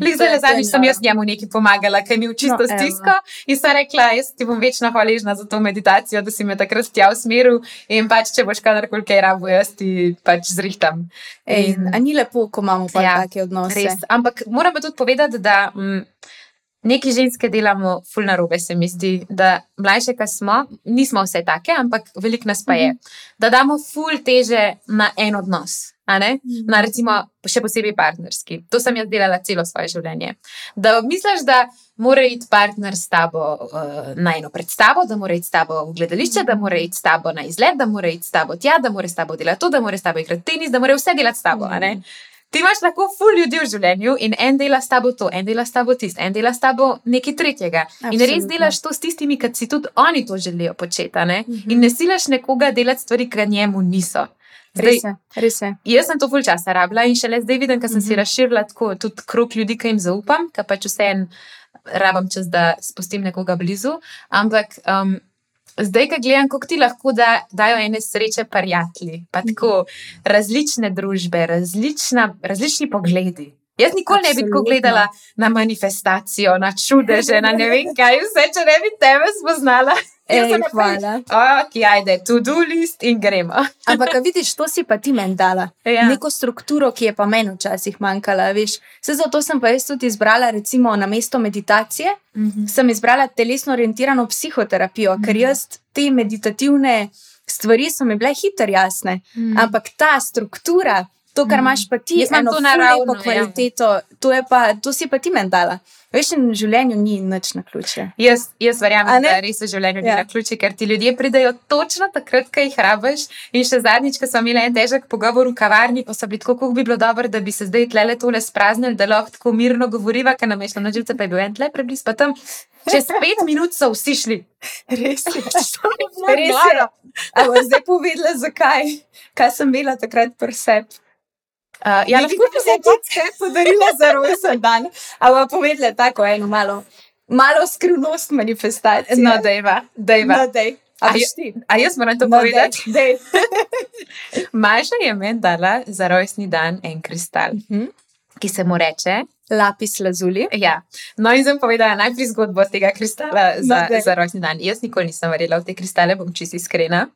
Speaker 1: Zdaj, zadnjič sem jaz njemu nekaj pomagala, ker mi je čisto no, stisko. In sem rekla, jaz ti bom večno hvaležna za to meditacijo, da si me takrat tja usmeril. In pač, če boš kadarkoli kaj rabo, jaz ti pač zrihtam.
Speaker 2: In, in, ni lepo, ko imamo pa ja, take odnose. Res.
Speaker 1: Ampak moram pa tudi povedati, da. Mm, Neki ženske delamo ful na robe, se mi zdi, da mlajše, ki smo, nismo vse take, ampak veliko nas pa je. Mm -hmm. Da damo ful teže na en odnos, mm -hmm. na recimo še posebej partnerski. To sem jaz delala celo svoje življenje. Da misliš, da mora iti partner s tabo uh, na eno predstavo, da mora iti s tabo v gledališče, mm -hmm. da mora iti s tabo na izlet, da mora iti s tabo tja, da mora s tabo delati to, da mora s tabo igrati tenis, da mora vse delati s tabo. Ti imaš lahko ful ljudi v življenju in en dela s tabo to, en dela s tabo tisto, en dela s tabo nekaj tretjega. Absolutno. In res delaš to s tistimi, ki si tudi oni to želijo početi. Ne? Mm -hmm. In ne silaš nekoga delati stvari, ki njemu niso.
Speaker 2: Zdaj, res je, res je.
Speaker 1: Jaz sem to ful časa rabila in šele zdaj vidim, ker sem mm -hmm. si mhm. razširila tako tudi krok ljudi, ki jim zaupam, ker pač vse en rabam čas, da spustim nekoga blizu. Ampak. Um, Zdaj, ko gledam, kako ti lahko da, dajo ene sreče, prijatelji, pa tako različne družbe, različna, različni pogledi. Jaz nikoli Absolutno. ne bi tako gledala na manifestacijo, na čudeže, na ne vem kaj, vse, če ne bi tebe spoznala.
Speaker 2: Ej, hvala.
Speaker 1: Ok, ajde, to-do list in gremo.
Speaker 2: Ampak, vidiš, to si pa ti meni dala.
Speaker 1: Ja.
Speaker 2: Neko strukturo, ki je pa meni včasih manjkala. Veš. Vse zato sem pa jaz tudi izbrala, recimo, na mesto meditacije,
Speaker 1: Mhm.
Speaker 2: sem izbrala telesno orientirano psihoterapijo, ker jaz te meditativne stvari so mi bile hitro jasne.
Speaker 1: Mhm.
Speaker 2: Ampak ta struktura, to, kar
Speaker 1: Mhm.
Speaker 2: imaš pa ti,
Speaker 1: imam
Speaker 2: eno
Speaker 1: to naravno, ja.
Speaker 2: kvaliteto, to, je pa, to si pa ti. Veš, in v življenju ni nič na ključe.
Speaker 1: Jaz, jaz verjamem, da res v življenju ni
Speaker 2: Ja.
Speaker 1: na ključi, ker ti ljudje pridejo točno takrat, ko jih rabiš. In še zadnjič, ko smo imeli en težek pogovor v kavarni, pa so bili tako, kako bi bilo dobro, da bi se zdaj tle tole spraznili, da lahko tako mirno govoriva, ker nam je šlo na živce, pa je bil en tle preblizu, pa tam čez pet minut so vsi šli.
Speaker 2: Res je.
Speaker 1: Res
Speaker 2: je. A boš zdaj povedala, zakaj? Kaj sem imela takrat pri sebi?
Speaker 1: Uh, ja, lahko
Speaker 2: bi se tudi podarila za rojsten dan. Ampak povedala tako eno malo, malo skrivnost manifestacije.
Speaker 1: No, dejva, dejva.
Speaker 2: no, dej. A
Speaker 1: A
Speaker 2: ti?
Speaker 1: A jaz moram to
Speaker 2: No,
Speaker 1: povedati.
Speaker 2: dej, dej.
Speaker 1: Maša je meni dala za rojstni dan en kristal,
Speaker 2: Mhm.
Speaker 1: ki se mu reče.
Speaker 2: Lapis lazuli.
Speaker 1: Ja. No, in sem povedala najprej zgodbo tega kristala za,
Speaker 2: No, daj.
Speaker 1: za rojstni dan. Jaz nikoli nisem verjela v te kristale, bom čisto iskrena.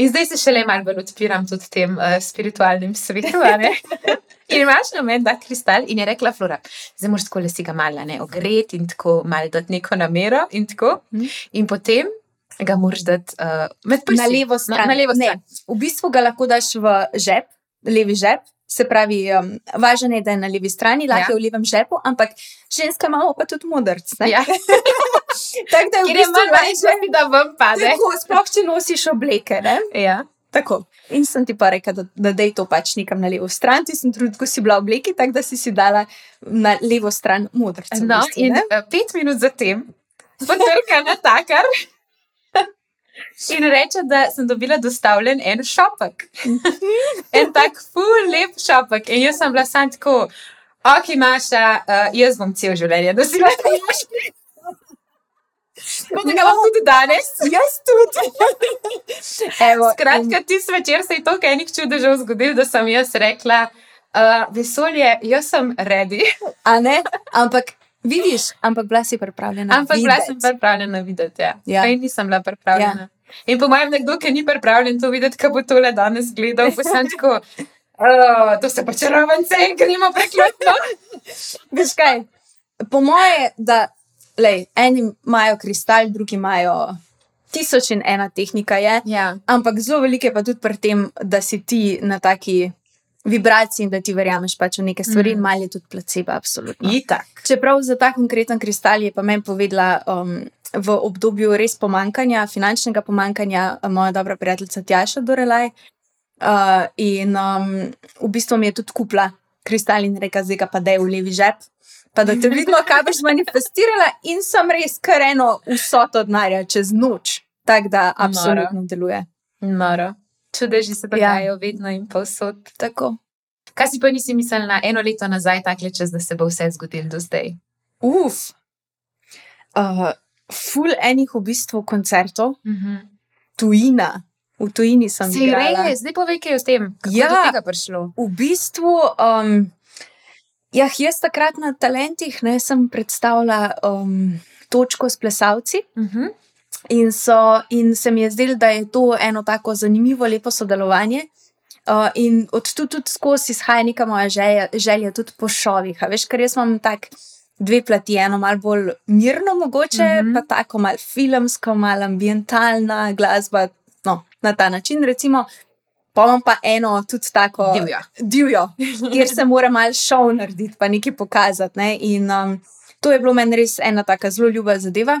Speaker 1: In zdaj se šele malo bolj odpiram tudi tem uh, spiritualnim svetu. ne. In imaš na meni, da kristal in je rekla Flora, zdaj moraš tako le si ga malo ne ogreti in tako malo dati neko namero in tako.
Speaker 2: Mhm.
Speaker 1: In potem ga moraš dati uh, med prsti.
Speaker 2: Na levo stran.
Speaker 1: Na, na levo
Speaker 2: Ne,
Speaker 1: stran.
Speaker 2: v bistvu ga lahko daš v žep, levi žep. Se pravi, um, važno je, da je na levi strani, lahko
Speaker 1: Ja.
Speaker 2: je v levem žepu, ampak ženska imamo pa tudi modrc. ne?
Speaker 1: Ja.
Speaker 2: Tako da je v bistvu
Speaker 1: verjetno, da vam pade.
Speaker 2: Tako, sploh če nosiš obleke. Ne?
Speaker 1: Ja.
Speaker 2: Tako. In sem ti pa rekla, da, da dej to pač nekam na levo stran. Ti sem trenutku si bila v obleki, tako da si si dala na levo stran modrca. v
Speaker 1: No,
Speaker 2: bistvu,
Speaker 1: in
Speaker 2: ne?
Speaker 1: uh, pet minut zatem potrka na takar in reče, da sem dobila dostavljen en šopek. en tak ful lep šopek. In jaz sem bila sam tako, ok, Maša, uh, jaz bom cel življenje nosila ta šopek. Tako da ga bom tudi danes.
Speaker 2: Jaz tudi. Evo,
Speaker 1: Skratka, ti zvečer se je toliko enih čudežev zgodil, da sem jaz rekla, uh, vesolje, jaz sem ready.
Speaker 2: A ne? Ampak vidiš, ampak bila si pripravljena.
Speaker 1: Ampak bila sem
Speaker 2: videti.
Speaker 1: pripravljena videti. Ja.
Speaker 2: Ja.
Speaker 1: Ja. nisem bila pripravljena. Ja. In po mojem, nekdo, ki ni pripravljen to videti, kako bo tole danes gledal, pa sem tako. Oh, to se pa čarovnice in gremo preklopno.
Speaker 2: Veš kaj? Po moje, da lej, eni imajo kristal, drugi imajo tisoč in ena tehnika. Je,
Speaker 1: Ja.
Speaker 2: ampak zelo veliko je pa tudi pri tem, da si ti na taki vibraciji in da ti verjameš pač v neke stvari, mm. in malo je tudi placebo, absolutno.
Speaker 1: Itak.
Speaker 2: Čeprav za ta konkreten kristal je pa meni povedala um, v obdobju res pomankanja, finančnega pomankanja, uh, moja dobra prijateljica Tjaša Dorelaj. Uh, in um, v bistvu mi je tudi kupila kristal in reka, zdaj ga pa da je v levi žep. Pa da te vidimo, kaj boš manifestirala, in sem res kar eno vsoto denarja čez noč. Tako da absolutno deluje.
Speaker 1: Noro. Čudeži se dogajajo ja. vedno in povsod.
Speaker 2: Tako.
Speaker 1: Kaj si pa nisi mislila eno leto nazaj, tako čez, da se bo vse zgodilo do zdaj?
Speaker 2: Uf. Uh, ful enih v bistvu koncertov,
Speaker 1: Mhm.
Speaker 2: tujina. V tujini sem
Speaker 1: Si
Speaker 2: igrala.
Speaker 1: res, zdaj povej, kaj je s tem, kako
Speaker 2: Ja.
Speaker 1: je do tega prišlo.
Speaker 2: V bistvu, um, jah, jaz takrat na talentih ne, sem predstavljala um, točko s plesalci
Speaker 1: Mhm.
Speaker 2: In, so, in se mi je zdelo, da je to eno tako zanimivo, lepo sodelovanje. Uh, in od tu tudi skozi izhaja neka moja želja, želja tudi po šovih. Veš, ker jaz imam tak dve plati, eno malo bolj mirno, mogoče, mm. -hmm. pa tako malo filmsko, malo ambientalna glasba. No, na ta način, recimo. Pa imam pa eno tudi tako
Speaker 1: Divjo.
Speaker 2: divjo, kjer se mora malo šov narediti, pa nekaj pokazati. Ne? In um, to je bilo meni res ena tako zelo ljuba zadeva.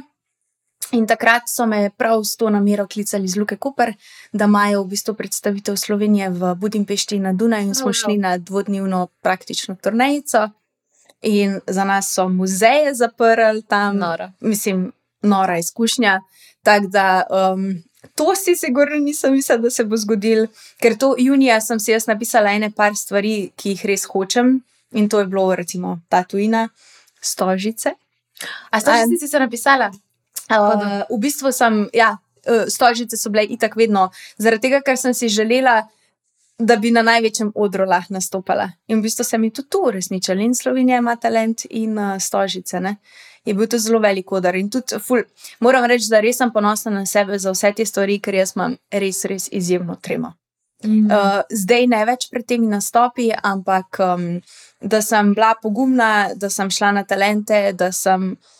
Speaker 2: In takrat so me prav s to namero klicali iz Luke Koper, da imajo v bistvu predstavitev Slovenije v Budimpešti na Dunaju in smo
Speaker 1: Oh,
Speaker 2: šli na dvodnevno praktično turnejico. In za nas so muzeje zaprli tam,
Speaker 1: Noro.
Speaker 2: mislim, nora izkušnja. Tako da um, to si sigurno nisem mislila, da se bo zgodil, ker to junija sem si jaz napisala ene par stvari, ki jih res hočem. In to je bilo, recimo, ta tujina, stožice.
Speaker 1: A ste
Speaker 2: Em,
Speaker 1: si se napisala?
Speaker 2: Uh, v bistvu sem, ja, uh, stožice so bile itak vedno, zaradi tega, ker sem si želela, da bi na največjem odru lahko nastopala. In v bistvu se mi tudi to uresničilo. In Slovenija ima talent in uh, stožice. Ne? je bil to zelo velik odar. In tudi, ful, moram reči, da res sem ponosna na sebe za vse te stvari, ker jaz imam res, res izjemno tremo. Mm. Uh, zdaj ne več pred temi nastopi, ampak um, da sem bila pogumna, da sem šla na talente, da sem uh,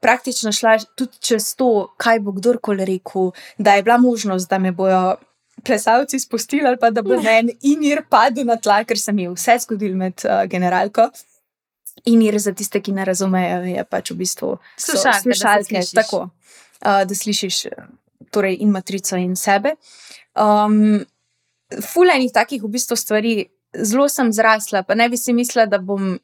Speaker 2: praktično šla tudi čez to, kaj bo kdorkoli rekel, da je bila možnost, da me bojo plesalci spustili ali pa da bo en inir padel na tla, ker se mi je vse zgodilo med uh, generalko. Inir za tiste, ki ne razumejo, je pač v bistvu
Speaker 1: slušalke.
Speaker 2: Tako, uh, da slišiš torej, in matrico in sebe. Um, fulejnih takih v bistvu stvari, zelo sem zrasla, pa ne bi si mislila, da bom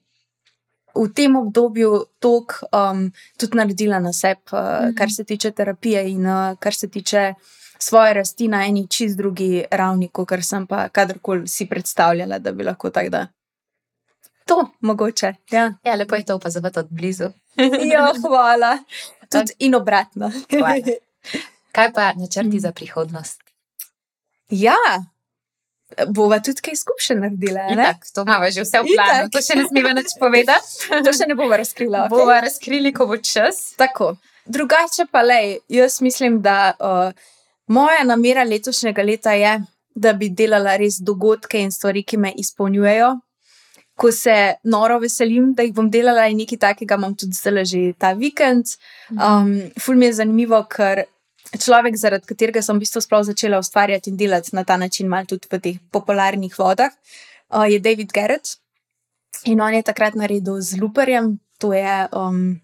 Speaker 2: v tem obdobju tok um, tudi naredila na sebi, uh, -hmm. kar se tiče terapije in uh, kar se tiče svoje rasti na eni čist drugi ravni, kot sem pa kadarkoli si predstavljala, da bi lahko tako da. To mogoče. Ja.
Speaker 1: ja, lepo je to opazovati od blizu.
Speaker 2: ja, hvala. Tudi in obratno.
Speaker 1: Kaj pa načrti za prihodnost?
Speaker 2: Ja, bova tudi kaj skupaj naredila.
Speaker 1: Tak, to imamo že vse v planu, to še ne smemo več povedati.
Speaker 2: to še ne bomo razkrila.
Speaker 1: Okay? Bova razkrili, ko bo čas.
Speaker 2: Tako. Drugače pa le, jaz mislim, da uh, moja namera letošnjega leta je, da bi delala res dogodke in stvari, ki me izpolnjujejo. Ko se noro veselim, da jih bom delala, in nekaj takega imam tudi zdaj, že ta vikend. Mhm. Um, ful mi je zanimivo, ker človek, zaradi katerega sem v bistvu sploh začela ustvarjati in delati na ta način, malo tudi v teh popularnih vodah, uh, je David Garrett. In on je takrat naredil z luperjem. To, je, um,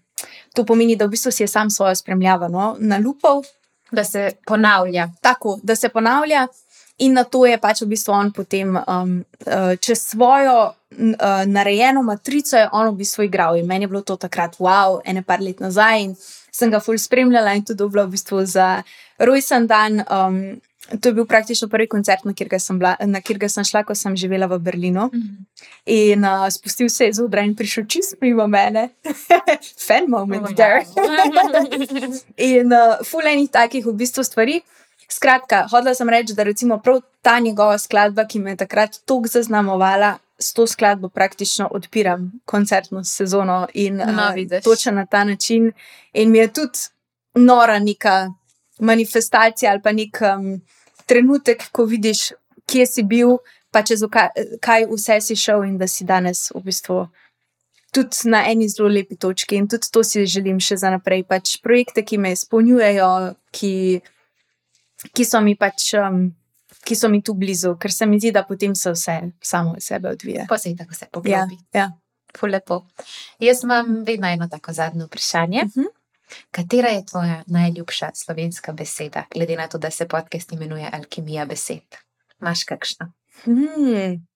Speaker 2: to pomeni, da v bistvu si je sam svojo spremljavo no, na lupov.
Speaker 1: Da se ponavlja.
Speaker 2: Tako, da se ponavlja. In na to je pač v bistvu on potem um, uh, čez svojo uh, narejeno matrico, je on v bistvu igral. In meni je bilo to takrat, wow, ene par let nazaj. In sem ga ful spremljala in tudi v bistvu za rojsten dan. Um, to je bil praktično prvi koncert, na katerega sem, sem šla, ko sem živela v Berlinu. Mm -hmm. In uh, spustil se je z odra in prišel čist mimo mene, fan moment, oh, there. in uh, ful enih takih v bistvu stvari. Skratka, hodila sem reči, da recimo prav ta njegova skladba, ki me je takrat tako zaznamovala, s to skladbo praktično odpiram koncertno sezono in no, uh, točno na ta način. In mi je tudi nora neka manifestacija ali pa nek um, trenutek, ko vidiš, kje si bil, pa čez kaj vse si šel in da si danes v bistvu. Tudi na eni zelo lepi točki, in tudi to si želim še za naprej. Pač projekte, ki me izpolnjujejo, ki, ki so mi pač um, ki so mi tu blizu, ker se mi zdi, da potem se vse samo od sebe odvija.
Speaker 1: Pa se jih tako se poglobi.
Speaker 2: Ja, ja.
Speaker 1: Lepo. Jaz imam vedno eno tako zadnje vprašanje. Uh mhm. -huh. Katera je tvoja najljubša slovenska beseda, glede na to, da se podcast imenuje Alkimija besed? Máš kakšno?
Speaker 2: Hmm.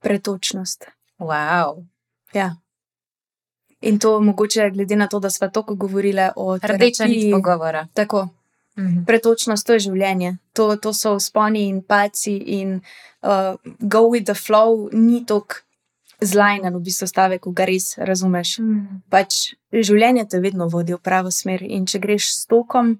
Speaker 2: Pretočnost.
Speaker 1: Wow.
Speaker 2: Ja. In to mogoče, glede na to, da smo toliko govorili o
Speaker 1: tem, rdeča nit pogovora.
Speaker 2: Tako. -hmm. Pretočnost to je življenje, to, to so sponi in paci, in uh, go with the flow, ni tako zlajnen, v bistvu stavek, ko ga res razumeš. Mm -hmm. pač, življenje te vedno vodi v pravo smer. In če greš s tokom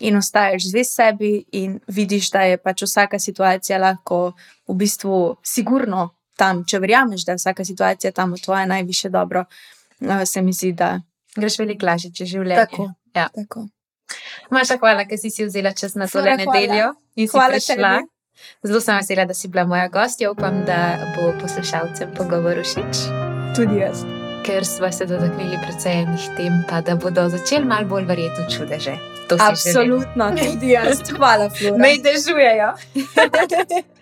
Speaker 2: in ostaješ zvest sebi, in vidiš, da je pač vsaka situacija lahko v bistvu sigurno tam, če verjameš, da je vsaka situacija tam v tvoje najviše dobro, uh, se mi zdi, da.
Speaker 1: Greš veliko lažje, če življenje.
Speaker 2: Tako.
Speaker 1: Ja.
Speaker 2: tako.
Speaker 1: Maša, hvala, ker si si vzela čas na to nedeljo in si prišla. Zelo sem vesela, da si bila moja gostja. Upam, da bo poslušalcem pogovor všeč.
Speaker 2: Tudi jaz.
Speaker 1: Ker smo se dotaknili predvsem enih tem, pa da bodo začeli malo bolj verjeti v čudeže.
Speaker 2: Absolutno, tudi jaz. Hvala, Flora.
Speaker 1: Me dežujejo.